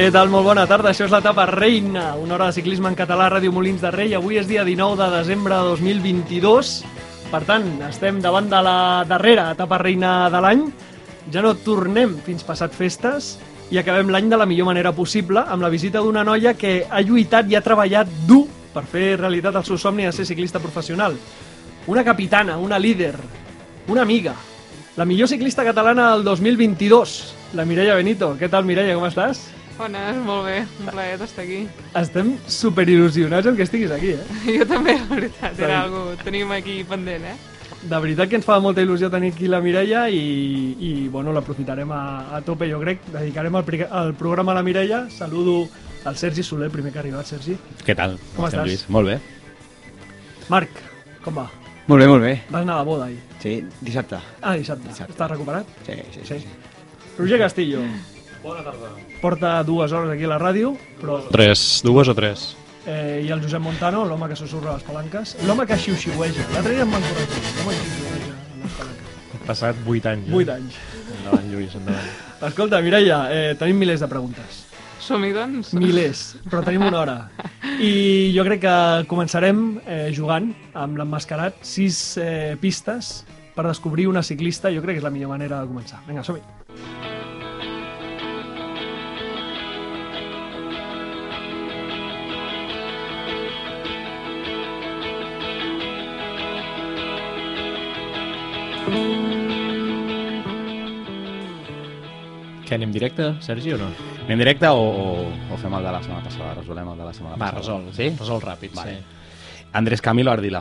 Què tal? Molt bona tarda. Això és l'etapa Reina, una hora de ciclisme en català a Ràdio Molins de Rei. Avui és dia 19 de desembre de 2022. Per tant, estem davant de la darrera etapa Reina de l'any. Ja no tornem fins passat festes i acabem l'any de la millor manera possible amb la visita d'una noia que ha lluitat i ha treballat dur per fer realitat el seu somni de ser ciclista professional. Una capitana, una líder, una amiga, la millor ciclista catalana del 2022, la Mireia Benito. Què tal, Mireia, com estàs? Bones, molt bé, un plaer d'estar aquí. Estem superil·lusionats en que estiguis aquí, eh? Jo també, la veritat, era algo que tenim aquí pendent, eh? De veritat que ens fa molta il·lusió tenir aquí la Mireia i, i bueno, l'aprofitarem a, a tope, jo crec. Dedicarem el, el programa a la Mireia. Saludo al Sergi Soler, primer que ha arribat, Sergi. Què tal? Com estàs? Lluís? Molt bé. Marc, com va? Molt bé, molt bé. Vas anar a la boda ahir. Sí, dissabte. Ah, dissabte. Dissabte. Estàs recuperat? Sí, sí, Sí. sí. sí. Roger Castillo. Bona tarda. Porta dues hores aquí a la ràdio, però... Tres, dues o tres? Eh, I el Josep Montano, l'home que susurra les palanques. L'home que xiu-xiueja. L'altre dia em van corregir. L'home que xiu-xiueja les palanques. Passat vuit anys. Vuit anys. Endavant, Lluís, endavant. Escolta, Mireia, eh, tenim milers de preguntes. Som-hi, doncs? Milers, però tenim una hora. I jo crec que començarem eh, jugant amb l'emmascarat sis eh, pistes per descobrir una ciclista. Jo crec que és la millor manera de començar. Vinga, som-hi. Què, anem directe, Sergi, o no? Anem directe o, o, o fem el de la setmana passada? Resolem el de la setmana Va, passada. resol. Sí? Resol ràpid, Vale. sí. Andrés Camilo Ardila.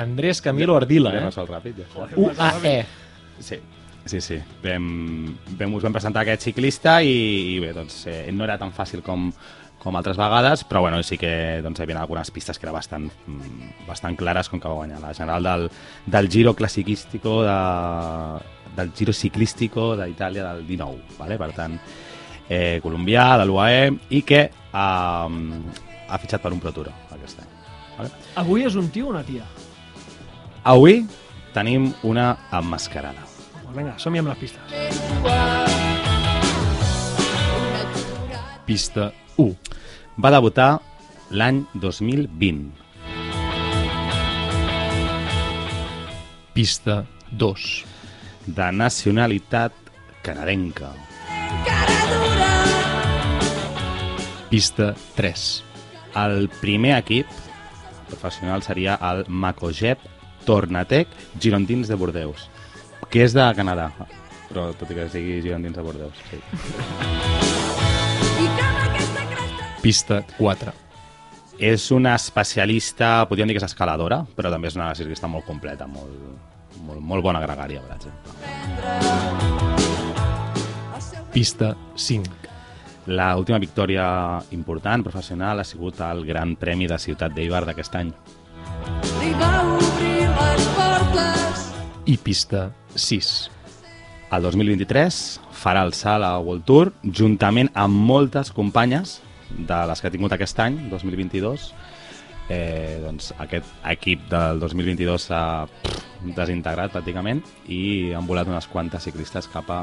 Andrés Camilo Ardila, eh? resolt ràpid, ja. U-A-E. Sí, sí, sí. Vam, vam, us vam presentar aquest ciclista i, i bé, doncs eh, no era tan fàcil com, com altres vegades, però bueno, sí que doncs, hi havia algunes pistes que eren bastant, bastant clares com que va guanyar la general del, del Giro Classicístico de, del Giro Ciclístico d'Itàlia del 19, vale? per tant, eh, colombià, de l'UAE, i que ha, ha fitxat per un Pro Tour aquest any. Vale? Avui és un tio o una tia? Avui tenim una emmascarada. Pues vinga, som-hi amb les pistes. Pista 1. Va debutar l'any 2020. Pista 2. De nacionalitat canadenca. Pista 3. El primer equip professional seria el Macogep Tornatec Girondins de Bordeus, que és de Canadà, però tot i que sigui Girondins de Bordeus. Sí. Pista 4. És una especialista, podríem dir que és escaladora, però també és una ciclista molt completa, molt, molt, molt bona gregària, per exemple. Pista 5. La última victòria important, professional, ha sigut el Gran Premi de Ciutat d'Eibar d'aquest any. I pista 6. El 2023 farà el salt a World Tour juntament amb moltes companyes de les que ha tingut aquest any, 2022. Eh, doncs aquest equip del 2022 s'ha desintegrat pràcticament i han volat unes quantes ciclistes cap a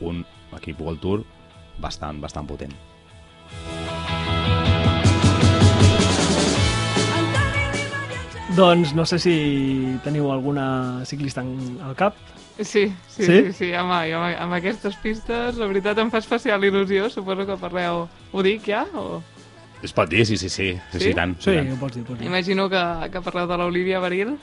un equip World Tour bastant, bastant potent. Doncs no sé si teniu alguna ciclista en, al cap. Sí, sí, Sí? sí, sí, sí home, jo amb, amb aquestes pistes, la veritat em fa especial il·lusió, suposo que parleu... Ho dic ja? O... Es pot dir, sí, sí, sí, sí, sí, Sí? sí tant. Sí, tant. ho pots dir, ho pots dir. Imagino que, que parleu de l'Olivia Baril.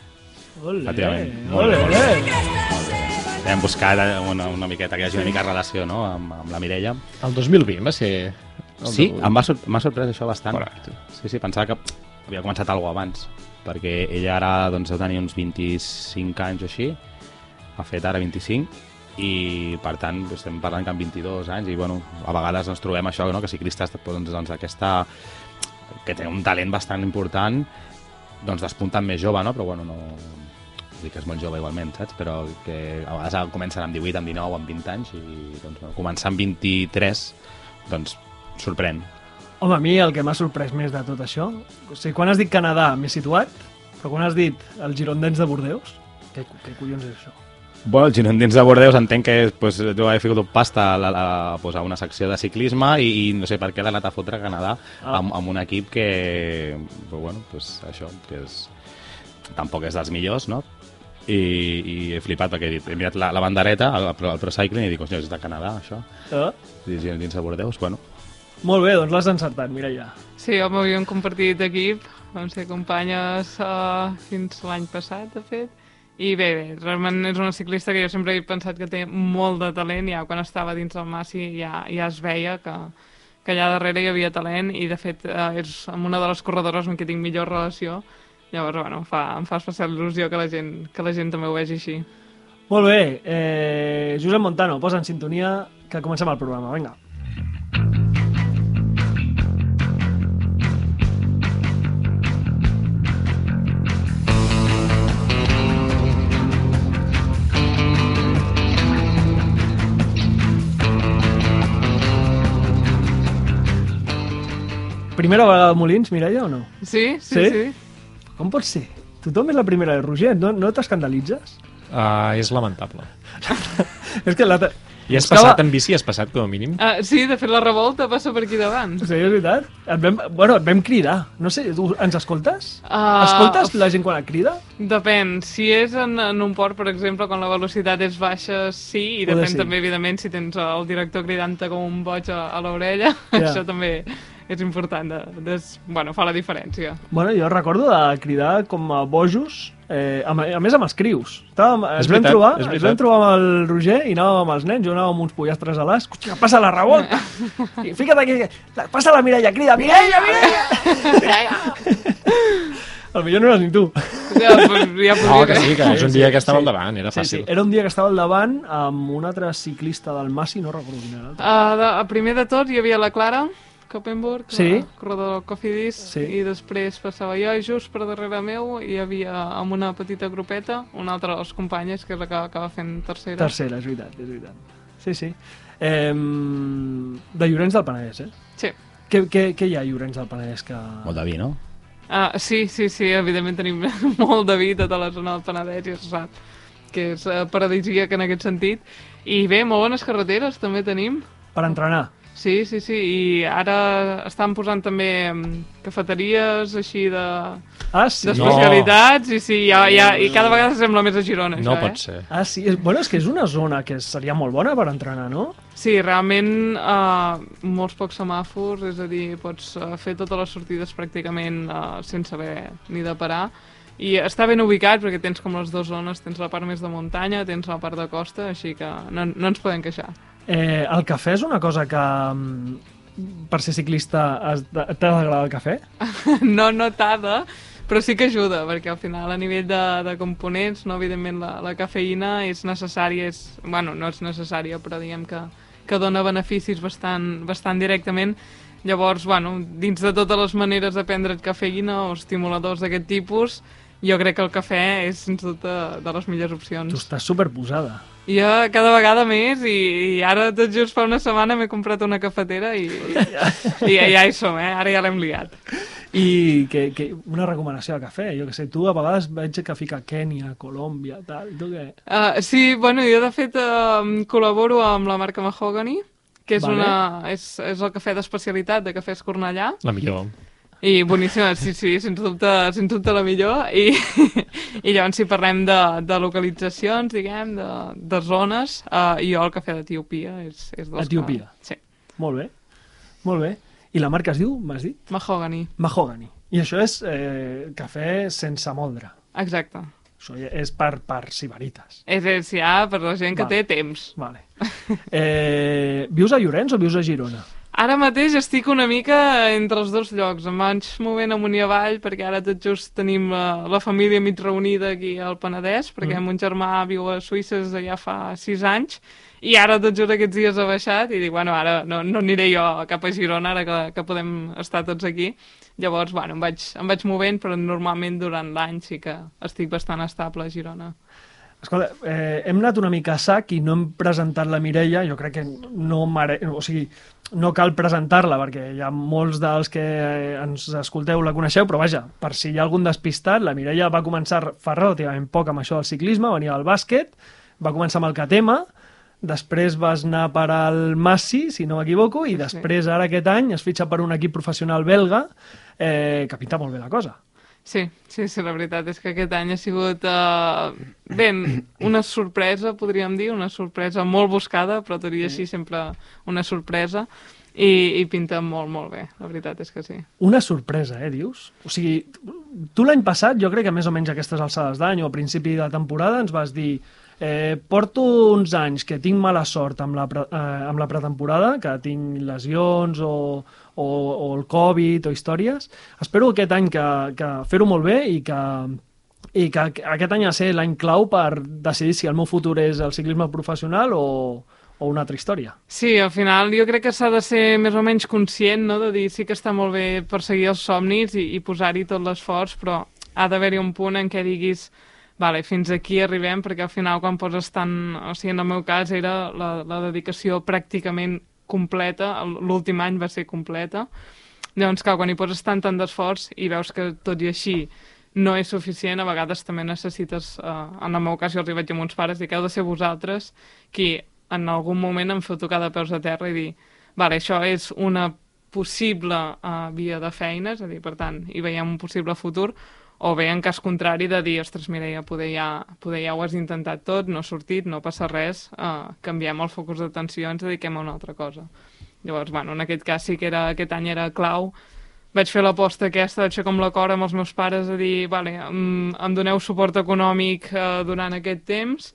Ole, Efectivament. Molt bé. ole. Hem buscat una, una miqueta, que hi hagi una mica de relació no? amb, amb la Mireia. El 2020 va ser... el Sí, debut. em va, sor m'ha sorprès això bastant. Correcte. Sí, sí, pensava que havia començat alguna abans, perquè ella ara doncs, deu tenir uns 25 anys o així, ha fet ara 25, i per tant estem parlant que amb 22 anys, i bueno, a vegades ens trobem això, no? que ciclistes doncs, doncs, aquesta, que té un talent bastant important, doncs despunten més jove, no? però bueno, no, dir que és molt jove igualment, saps? Però que a vegades comencen amb 18, amb 19, amb 20 anys, i doncs, bueno, començar amb 23, doncs sorprèn. Home, a mi el que m'ha sorprès més de tot això... O sigui, quan has dit Canadà m'he situat, però quan has dit el Girondins de Bordeus, què, què collons és això? Bueno, el Girondins de Bordeus entenc que pues, deu haver ficat pasta a, la, a, pues, a una secció de ciclisme i, i no sé per què l'ha anat a fotre a Canadà Ah. amb, amb un equip que, pues, bueno, pues, això, que és, tampoc és dels millors, no? I, i he flipat perquè he, dit, he mirat la, la bandereta, el, el Pro Cycling, i dic, hòstia, és de Canadà, això. Eh? I Girondins de Bordeus, bueno. Molt bé, doncs l'has encertat, Mireia. Sí, home, havíem compartit equip, vam ser companyes uh, fins l'any passat, de fet, i bé, bé, realment és una ciclista que jo sempre he pensat que té molt de talent, ja quan estava dins el Massi ja, ja es veia que, que allà darrere hi havia talent i de fet uh, és una de les corredores amb qui tinc millor relació, llavors, bueno, em fa, em fa especial il·lusió que la gent, que la gent també ho vegi així. Molt bé, eh, Josep Montano, posa en sintonia que comencem el programa, vinga. Primera vegada a Molins, Mireia, o no? Sí, sí, Sí? sí. Com pot ser? Tothom és la primera de Roger, no, no t'escandalitzes? Uh, és lamentable. és que la... I has Buscava- passat en bici, has passat com a mínim? Uh, sí, de fet la revolta passa per aquí davant. Sí, és veritat. Et vam, bueno, et vam cridar. No sé, tu ens escoltes? Ah, Escoltes la gent quan et crida? Depèn. Si és en, en un port, per exemple, quan la velocitat és baixa, sí, i Poder depèn sí. també, evidentment, si tens el director cridant-te com un boig a, a l'orella. Ja. Això també és important. De, de, bueno, fa la diferència. Bueno, jo recordo de cridar com a bojos, eh, a, a més amb els crius. Estàvem, ens, És vam veritat, trobar, és ens veritat. vam trobar amb el Roger i anàvem amb els nens, jo anava amb uns pollastres a l'as, passa la revolta! I fica't aquí, la- passa la Mireia, crida, Mireia, Mireia! El millor no eres ni tu. Ja, pues, ja No, que sí, que és un dia que estava sí. al davant, era Sí, sí, fàcil. era un dia que estava al davant amb un altre ciclista del Massi, no recordo quin era. Uh, de, a primer de tot hi havia la Clara Koppenburg, Sí. la corredora del Cofidis, Sí. i després passava jo, i just per darrere meu hi havia amb una petita grupeta una altra de les companyes, que és la que acaba fent tercera. Tercera, és veritat, és veritat. Sí, sí. Eh, de Llorenç del Penedès, eh? Sí. Què, què, què hi ha a Llorenç del Penedès que... Molt de vi, no? Ah, sí, sí, sí, evidentment tenim molt de vi a tota la zona del Penedès i es sap que és uh, paradisíac en aquest sentit. I bé, molt bones carreteres també tenim. Per entrenar. Sí, sí, sí, i ara estan posant també mm, cafeteries així de Ah, sí? d'especialitats i sí, ja, ja, i cada vegada sembla més a Girona, No això, pot eh? ser. Ah, sí. Bueno, és que és una zona que seria molt bona per entrenar, no? Sí, realment uh, molts pocs semàfors, és a dir, pots uh, fer totes les sortides pràcticament uh, sense haver ni de parar. I està ben ubicat perquè tens com les dues zones, tens la part més de muntanya, tens la part de costa, així que no, no ens podem queixar. Eh, el cafè és una cosa que... mm, Per ser ciclista de- t'ha d'agradar el cafè? no notada, però sí que ajuda, perquè al final a nivell de, de components, no, evidentment la, la cafeïna és necessària, és, bueno, no és necessària, però diguem que, que dona beneficis bastant, bastant directament. Llavors, bueno, dins de totes les maneres de prendre cafeïna o estimuladors d'aquest tipus, jo crec que el cafè és, sens dubte, de les millors Tu opcions. estàs superposada. Jo cada vegada més i, i ara tot just fa una setmana m'he comprat una cafetera i, i, i ja hi som, eh? Ara ja l'hem liat. I que, que una recomanació de cafè, jo que sé, tu a vegades veig que fica Kènia, Colòmbia, tal, tu què? Uh, sí, bueno, jo de fet uh, col·laboro amb la marca Mahogany, que és, Vale. una, és, és el cafè d'especialitat de Cafès Cornellà, La millor. I boníssima, sí, sí, sens dubte, sens dubte la millor, i, i llavors si parlem de, de localitzacions, diguem, de, de zones, uh, jo el cafè d'Etiopia és, és dels Etiòpia. Que... Sí, Molt bé, molt bé. I la marca es diu, m'has dit? Mahogany, Mahogany. I això és eh, cafè sense moldre. exacte. Això és per, per sibarites. És, és ja per la gent que Vale. té temps. Vale. Eh, vius a Llorenç o vius a Girona? Ara mateix estic una mica entre els dos llocs. Em vaig movent amunt i avall perquè ara tot just tenim la, la família mig reunida aquí al Penedès perquè Mm. mm. mon germà viu a Suïssa des de ja fa sis anys i ara tot just aquests dies ha baixat i dic, bueno, ara no, no aniré jo cap a Girona ara que, que podem estar tots aquí. Llavors, bueno, em vaig, em vaig movent, però normalment durant l'any sí que estic bastant estable a Girona. Escolta, eh, hem anat una mica a sac i no hem presentat la Mireia, jo crec que no mere... o sigui, no cal presentar-la perquè hi ha molts dels que eh, ens escolteu la coneixeu, però vaja, per si hi ha algun despistat, la Mireia va començar fa relativament poc amb això del ciclisme, venia del bàsquet, va començar amb el KTM, després vas anar per al Massi, si no m'equivoco, i després ara aquest any es fitxa per un equip professional belga eh, que pinta molt bé la cosa. Sí, sí, sí, la veritat és que aquest any ha sigut, uh, ben, una sorpresa, podríem dir, una sorpresa molt buscada, però tot i així sempre una sorpresa, i, i pinta molt, molt bé, la veritat és que sí. Una sorpresa, eh, dius? O sigui, tu l'any passat, jo crec que més o menys a aquestes alçades d'any o a principi de temporada ens vas dir eh, porto uns anys que tinc mala sort amb la, pre, eh, amb la pretemporada, que tinc lesions o, o, o el Covid o històries. Espero aquest any que, que fer-ho molt bé i que, i que aquest any ha de ser l'any clau per decidir si el meu futur és el ciclisme professional o, o una altra història. Sí, al final jo crec que s'ha de ser més o menys conscient, no?, de dir sí que està molt bé perseguir els somnis i, i posar-hi tot l'esforç, però ha d'haver-hi un punt en què diguis vale, fins aquí arribem, perquè al final quan poses tant... O sigui, en el meu cas era la, la dedicació pràcticament completa, l'últim any va ser completa, llavors, clar, quan hi poses tant, tant d'esforç i veus que tot i així no és suficient, a vegades també necessites, eh, en el meu cas jo els vaig dir a mons pares, dic, heu de ser vosaltres qui en algun moment em feu tocar de peus a terra i dir, vale, això és una possible uh, via de feina, és a dir, per tant, hi veiem un possible futur, o bé en cas contrari de dir, ostres, Mireia, poder ja, poder ja ho has intentat tot, no ha sortit, no passa res, uh, canviem el focus d'atenció ens dediquem a una altra cosa. Llavors, bueno, en aquest cas sí que era, aquest any era clau, vaig fer l'aposta aquesta, vaig fer com l'acord amb els meus pares a dir, vale, em, em doneu suport econòmic eh, durant aquest temps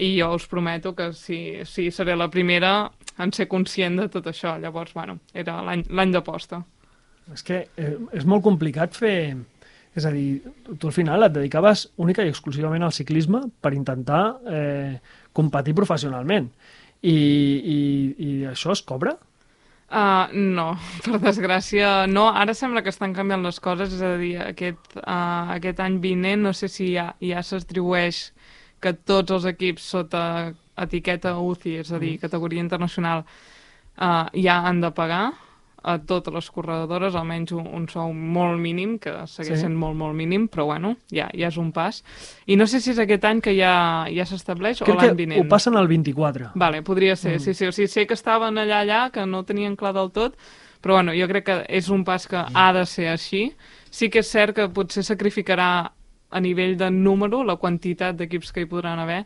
i jo us prometo que si, si seré la primera en ser conscient de tot això. Llavors, bueno, era l'any d'aposta. És que eh, és molt complicat fer... És a dir, tu al final et dedicaves única i exclusivament al ciclisme per intentar eh, competir professionalment. I, i, I això es cobra? Uh, no, per desgràcia no. Ara sembla que estan canviant les coses, és a dir, aquest, uh, aquest any vinent no sé si ja, ja s'atribueix que tots els equips sota etiqueta UCI, és a dir, categoria internacional, uh, ja han de pagar a totes les corredores almenys un, un sou molt mínim, que segueix Sí. sent molt, molt mínim, però bueno, ja, ja és un pas. I no sé si és aquest any que ja, ja s'estableix o Crec l'any vinent. ho passen al 24. Vale, podria ser, Mm. sí, sí. O sigui, sé que estaven allà, allà, que no tenien clar del tot, però bueno, jo crec que és un pas que ha de ser així. Sí que és cert que potser sacrificarà a nivell de número la quantitat d'equips que hi podran haver,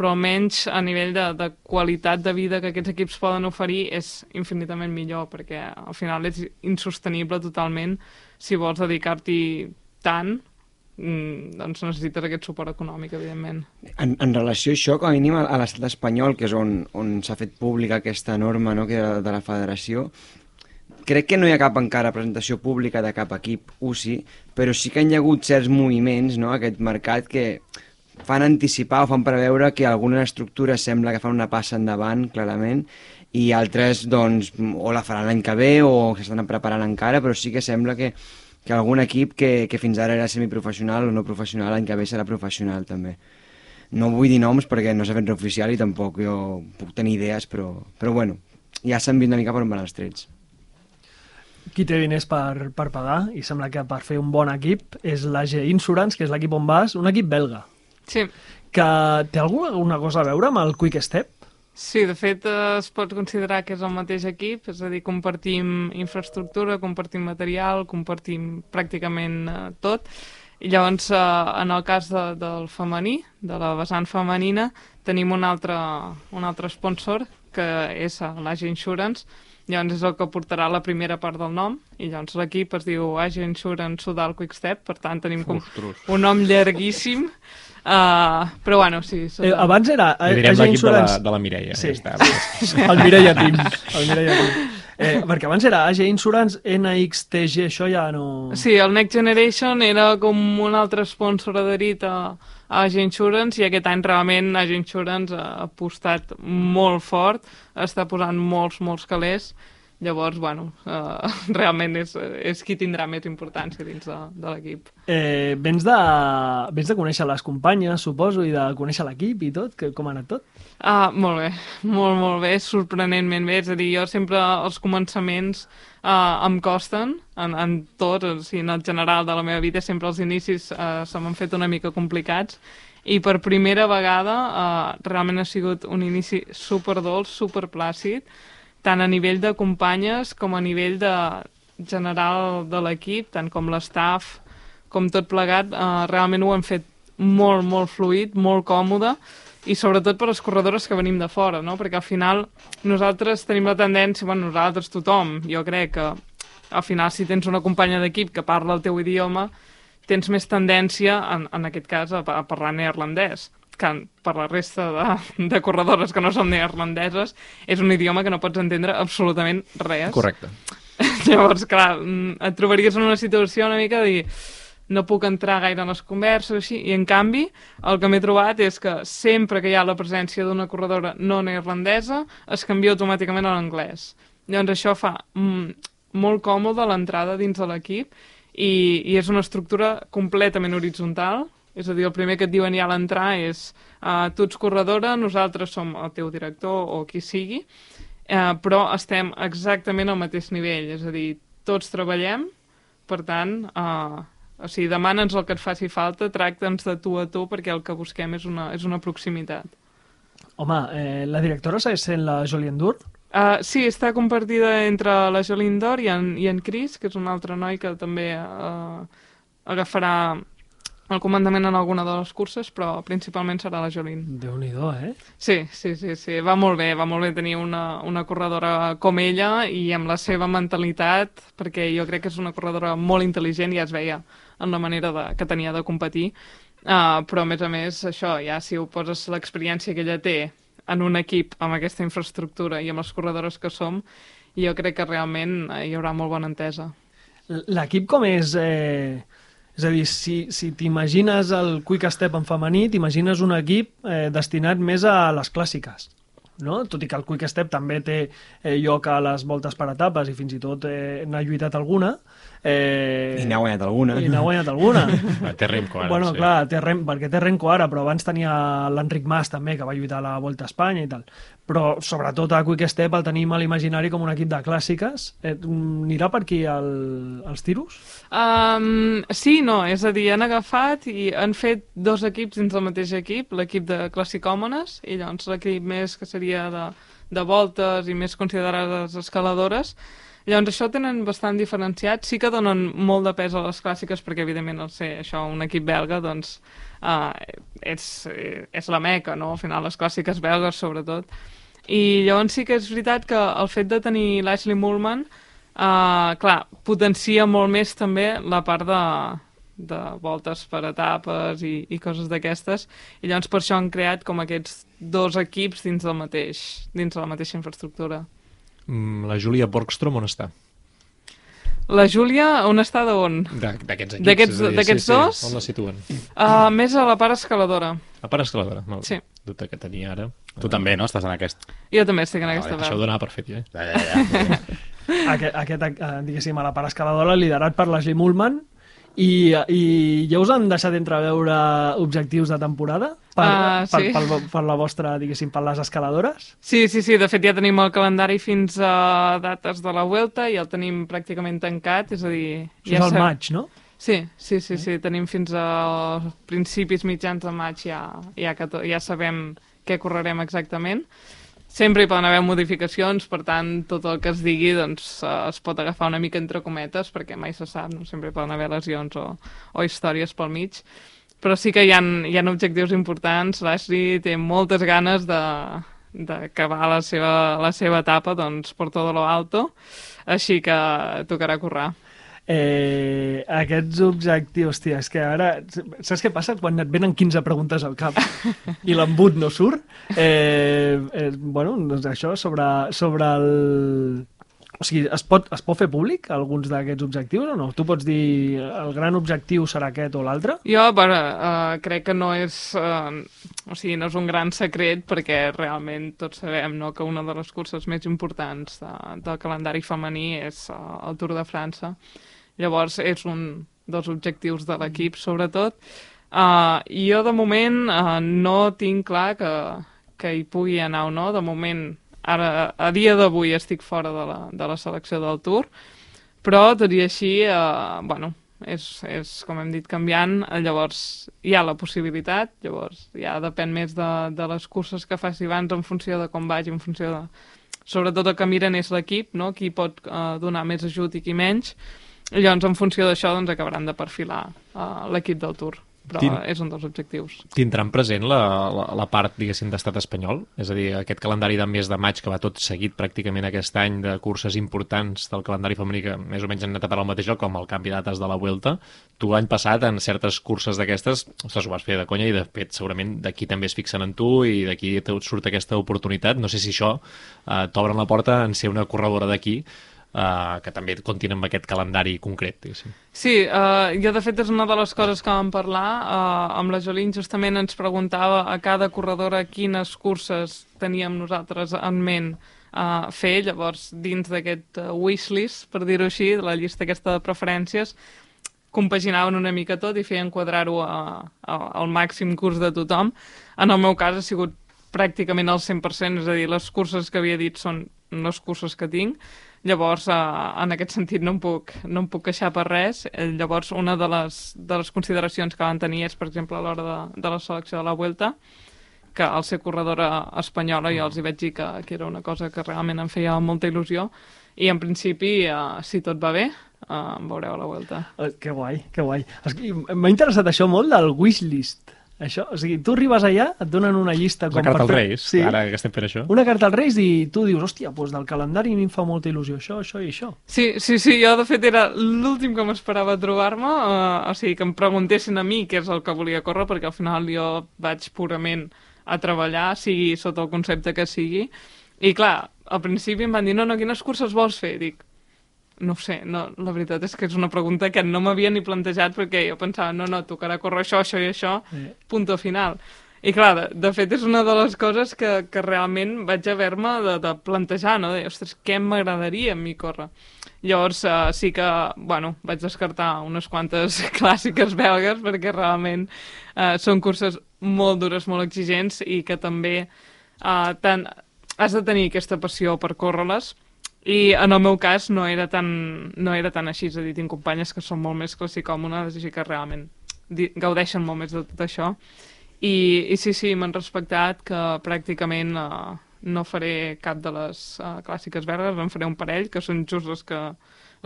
però almenys a nivell de, de qualitat de vida que aquests equips poden oferir és infinitament millor, perquè al final és insostenible totalment si vols dedicar-t'hi tant, mm, doncs necessites aquest suport econòmic, evidentment. En, en relació a això, com a mínim a, l'estat espanyol, que és on, on s'ha fet pública aquesta norma no, que de, de la federació, crec que no hi ha cap encara presentació pública de cap equip UCI, però sí que hi ha hagut certs moviments, no?, aquest mercat que fan anticipar o fan preveure que algunes estructures sembla que fan una passa endavant, clarament, i altres, doncs, o la faran l'any que ve o s'estan preparant encara, però sí que sembla que, que algun equip que, que fins ara era semiprofessional o no professional, l'any que ve serà professional també. No vull dir noms perquè no s'ha fet oficial i tampoc jo puc tenir idees, però, però bueno, ja s'han vist una mica per on van els trets. Qui té diners per, per pagar, i sembla que per fer un bon equip, és l'AG Insurance, que és l'equip on vas, un equip belga, Sí, que té alguna, alguna cosa a veure amb el Quick Step? Sí, de fet es pot considerar que és el mateix equip, és a dir, compartim infraestructura, compartim material, compartim pràcticament eh, tot. I llavors, eh, en el cas de, del femení, de la vessant femenina, tenim un altre, un altre sponsor, que és eh, l'Age Insurance, llavors és el que portarà la primera part del nom, i llavors l'equip es diu Age Insurance Sudal Quick Step, per tant tenim com Ostres. un nom llarguíssim, uh, però bueno, sí. Eh, Sudal. abans era Li direm AG l'equip de, la, de la Mireia. Sí. Ja està. El Mireia Team. El Mireia Team. Eh, perquè abans era AG Insurance, NXTG, això ja no... Sí, el Next Generation era com un altre sponsor adherit a, a Age Insurance i aquest any realment Age Insurance ha apostat molt fort, està posant molts, molts calés. Llavors, bueno, uh, realment és, és qui tindrà més importància dins de, de l'equip. Eh, vens, de, vens de conèixer les companyes, suposo, i de conèixer l'equip i tot? Que, com ha anat tot? Ah, molt bé, molt, molt bé, sorprenentment bé. És a dir, jo sempre els començaments uh, em costen, en, en tot, o sigui, en el general de la meva vida, sempre els inicis uh, se m'han fet una mica complicats, i per primera vegada uh, realment ha sigut un inici super dolç, super plàcid, tant a nivell de companyes com a nivell de general de l'equip, tant com l'estaff com tot plegat, uh, realment ho hem fet molt, molt fluid, molt còmode, i sobretot per les corredores que venim de fora, no? perquè al final nosaltres tenim la tendència, bueno, nosaltres tothom, jo crec que al final si tens una companya d'equip que parla el teu idioma, tens més tendència, en, en aquest cas, a, a parlar neerlandès que per la resta de, de corredores que no són neerlandeses és un idioma que no pots entendre absolutament res. Correcte. Llavors, clar, mm, et trobaries en una situació una mica de dir no puc entrar gaire en les converses així, i en canvi el que m'he trobat és que sempre que hi ha la presència d'una corredora no neerlandesa es canvia automàticament a l'anglès. Llavors això fa mm, molt còmode l'entrada dins de l'equip i, i és una estructura completament horitzontal, és a dir, el primer que et diuen ja a l'entrar és uh, tu ets corredora, nosaltres som el teu director o qui sigui, uh, però estem exactament al mateix nivell, és a dir, tots treballem, per tant, uh, o sigui, demana'ns el que et faci falta, tracta'ns de tu a tu, perquè el que busquem és una, és una proximitat. Home, eh, la directora segueix sent la Jolien Dur? Uh, sí, està compartida entre la Jolín Dor i en, i en Chris, que és un altre noi que també uh, agafarà el comandament en alguna de les curses, però principalment serà la Jolín. déu nhi eh? Sí, sí, sí, sí, va molt bé, va molt bé tenir una, una corredora com ella i amb la seva mentalitat, perquè jo crec que és una corredora molt intel·ligent i ja es veia en la manera de, que tenia de competir, uh, però a més a més això, ja si ho poses l'experiència que ella té en un equip amb aquesta infraestructura i amb les corredores que som, jo crec que realment hi haurà molt bona entesa. L'equip com és... Eh... És a dir, si, si t'imagines el Quick Step en femení, t'imagines un equip eh, destinat més a les clàssiques. No? Tot i que el Quick Step també té eh, lloc a les voltes per etapes i fins i tot eh, n'ha lluitat alguna. I n'ha guanyat alguna. I n'ha guanyat alguna. Ah, Té Remco ara, bueno, sí. clar, té Rem, perquè té Renko ara, però abans tenia l'Enric Mas també, que va lluitar a la Volta a Espanya i tal. Però sobretot a Quick Step el tenim a l'imaginari com un equip de clàssiques. Eh, anirà per aquí el, els tiros? Um, sí, no, és a dir, han agafat i han fet dos equips dins del mateix equip, l'equip de classicòmones i llavors l'equip més que seria de, de voltes i més considerades escaladores. Llavors això tenen bastant diferenciat, sí que donen molt de pes a les clàssiques perquè evidentment al ser això un equip belga doncs uh, és, és la meca, no? Al final les clàssiques belgues sobretot. I llavors sí que és veritat que el fet de tenir l'Ashley Mullman Uh, clar, potencia molt més també la part de, de voltes per etapes i, i coses d'aquestes i llavors per això han creat com aquests dos equips dins del mateix dins de la mateixa infraestructura La Júlia Borgstrom on està? la Júlia on està d'on? De- D'aquests equips. D'aquests- d'aquests dos? On la situen? Uh, més a la part escaladora A part escaladora. Mal. Sí. Dubte que tenia ara. Tu també, no? Estàs en aquest. jo també estic en aquesta Això ho part donava per fet, ja. eh? Ja, ja, ja. aquest, aquest eh, diguéssim, a la part escaladora liderat per l'Ashley Mullman i, i ja us han deixat entreveure objectius de temporada per, per, sí. per, per, la vostra, diguéssim, per les escaladores? Sí, sí, sí, de fet ja tenim el calendari fins a dates de la Vuelta i el tenim pràcticament tancat, és a dir... Això és el maig, no? Sí, sí, sí, sí, tenim fins a principis mitjans de maig ja, ja, que to- ja sabem què correrem exactament. Sempre hi poden haver modificacions, per tant, tot el que es digui doncs, eh, es pot agafar una mica entre cometes, perquè mai se sap, no? sempre poden haver lesions o, o històries pel mig. Però sí que hi ha, hi ha objectius importants, l'Ashley té moltes ganes de d'acabar la seva, la seva etapa doncs, per tot lo alto, així que tocarà currar. Eh, aquests objectius, hòstia, és que ara... Saps què passa quan et venen 15 preguntes al cap i l'embut no surt? Eh, eh, bueno, doncs això, sobre, sobre el... O sigui, es pot, es pot fer públic alguns d'aquests objectius o no? Tu pots dir el gran objectiu serà aquest o l'altre? Jo, però, uh, crec que no és, uh, o sigui, no és un gran secret perquè realment tots sabem no, que una de les curses més importants de, del calendari femení és uh, el Tour de França. Llavors és un dels objectius de l'equip, sobretot. Uh, jo, de moment, uh, no tinc clar que, que hi pugui anar o no. De moment, ara, a dia d'avui estic fora de la, de la selecció del Tour, però tot i així, eh, bueno, és, és, com hem dit, canviant, llavors hi ha la possibilitat, llavors ja depèn més de, de les curses que faci abans en funció de com vagi, en funció de... Sobretot el que miren és l'equip, no? qui pot eh, donar més ajut i qui menys, i llavors en funció d'això doncs, acabaran de perfilar eh, l'equip del Tour però Tin- és un dels objectius. Tindran present la, la, la part, diguéssim, d'estat espanyol? És a dir, aquest calendari de mes de maig que va tot seguit pràcticament aquest any de curses importants del calendari femení que més o menys han anat a parar al mateix lloc, com el canvi de dates de la Vuelta. Tu l'any passat, en certes curses d'aquestes, ostres, ho vas fer de conya i de fet segurament d'aquí també es fixen en tu i d'aquí surt aquesta oportunitat. No sé si això eh, t'obren la porta en ser una corredora d'aquí, eh, que també comptin amb aquest calendari concret, diguéssim. Sí, uh, jo de fet és una de les coses que vam parlar uh, amb la Jolín, justament ens preguntava a cada corredora quines curses teníem nosaltres en ment uh, fer, llavors dins d'aquest uh, wishlist, per dir-ho així, de la llista aquesta de preferències, compaginaven una mica tot i feien quadrar-ho al màxim curs de tothom. En el meu cas ha sigut pràcticament al 100%, és a dir, les curses que havia dit són les curses que tinc, llavors eh, en aquest sentit no em puc, no em puc queixar per res. Eh, Llavors una de les, de les consideracions que van tenir és, per exemple, a l'hora de, de la selecció de la Vuelta, que al ser corredora espanyola jo els hi vaig dir que, que era una cosa que realment em feia molta il·lusió i en principi, eh, si tot va bé, eh, em veureu a la Vuelta. Eh, Que guai, que guai. M'ha interessat això molt del wishlist. Això, o sigui, tu arribes allà, et donen una llista... Com carta per als Reis, Sí, ara que estem fent això. una carta als Reis i tu dius, hòstia, doncs del calendari a mi em fa molta il·lusió això, això i això. Sí, sí, sí, jo de fet era l'últim que m'esperava trobar-me, eh, o sigui, que em preguntessin a mi què és el que volia córrer, perquè al final jo vaig purament a treballar, sigui sota el concepte que sigui, i clar, al principi em van dir, no, no, quines curses vols fer? Dic, no sé, no, la veritat és que és una pregunta que no m'havia ni plantejat perquè jo pensava, no, no, tocarà córrer això, això i això, Eh. punto final. I clar, de, de fet és una de les coses que, que realment vaig haver-me de, de plantejar, no? De, ostres, què m'agradaria a mi córrer? Llavors uh, sí que, bueno, vaig descartar unes quantes clàssiques belgues perquè realment uh, són curses molt dures, molt exigents i que també uh, tant, has de tenir aquesta passió per córrer-les i en el meu cas no era tan, no era tan així, és a dir, tinc companyes que són molt més classicòmones i que realment gaudeixen molt més de tot això i, i sí, sí, m'han respectat que pràcticament uh, no faré cap de les uh, clàssiques verdes, en faré un parell, que són just les que,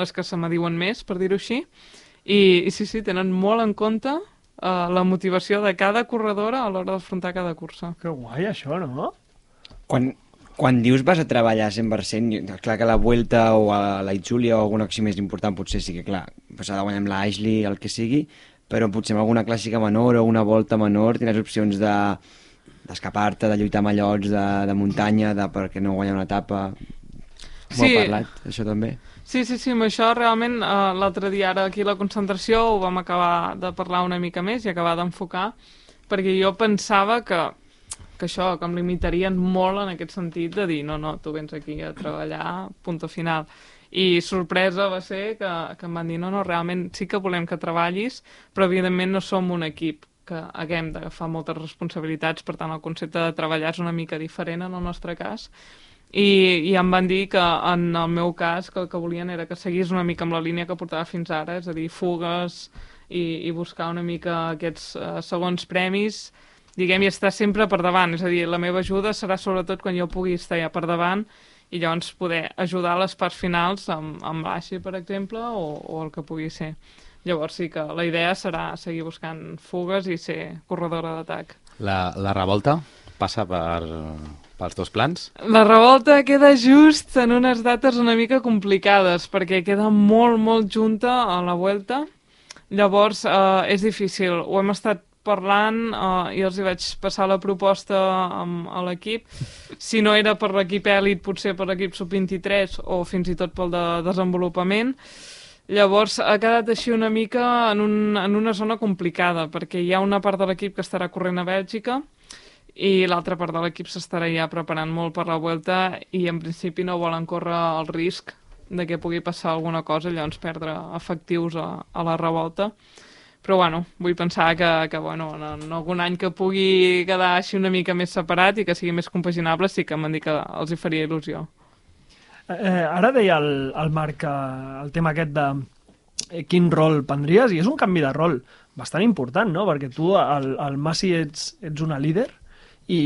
les que se m'adiuen més, per dir-ho així. I, I sí, sí, tenen molt en compte uh, la motivació de cada corredora a l'hora d'afrontar cada cursa. Que guai això, no? Quan, quan dius vas a treballar 100%, jo- clar que la Vuelta o a la Itzulia o alguna acció més important potser sí que, clar, pues ha de guanyar amb la Ashley, el que sigui, però potser amb alguna clàssica menor o una volta menor tindràs opcions de d'escapar-te, de lluitar amb de, de muntanya, de perquè no guanyar una etapa. Sí. ha parlat, això també. Sí, sí, sí, amb això realment eh, l'altre dia ara aquí a la concentració ho vam acabar de parlar una mica més i acabar d'enfocar perquè jo pensava que, que això, que em limitarien molt en aquest sentit de dir no, no, tu vens aquí a treballar, punto final. I sorpresa va ser que, que em van dir no, no, realment sí que volem que treballis, però evidentment no som un equip que haguem d'agafar moltes responsabilitats, per tant el concepte de treballar és una mica diferent en el nostre cas i, i em van dir que en el meu cas que el que volien era que seguís una mica amb la línia que portava fins ara, és a dir, fugues i, i buscar una mica aquests uh, segons premis diguem, i estar sempre per davant, és a dir, la meva ajuda serà sobretot quan jo pugui estar ja per davant i llavors poder ajudar a les parts finals amb, amb l'Aixi, per exemple, o, o el que pugui ser. Llavors sí que la idea serà seguir buscant fugues i ser corredora d'atac. La, la revolta passa per, pels dos plans? La revolta queda just en unes dates una mica complicades, perquè queda molt, molt junta a la Vuelta. Llavors, eh, és difícil. Ho hem estat parlant eh, i els hi vaig passar la proposta amb, a l'equip. Si no era per l'equip èlit, potser per l'equip sub-23 o fins i tot pel de desenvolupament. Llavors ha quedat així una mica en, un, en una zona complicada, perquè hi ha una part de l'equip que estarà corrent a Bèlgica i l'altra part de l'equip s'estarà ja preparant molt per la Vuelta i en principi no volen córrer el risc de que pugui passar alguna cosa llavors perdre efectius a, a la revolta. Però bueno, vull pensar que, que bueno, en, en algun any que pugui quedar així una mica més separat i que sigui més compaginable sí que m'han dit que els hi faria il·lusió. Eh, ara deia el, el Marc eh, el tema aquest de eh, quin rol prendries, i és un canvi de rol bastant important, no? Perquè tu al, al Massi ets, ets una líder i,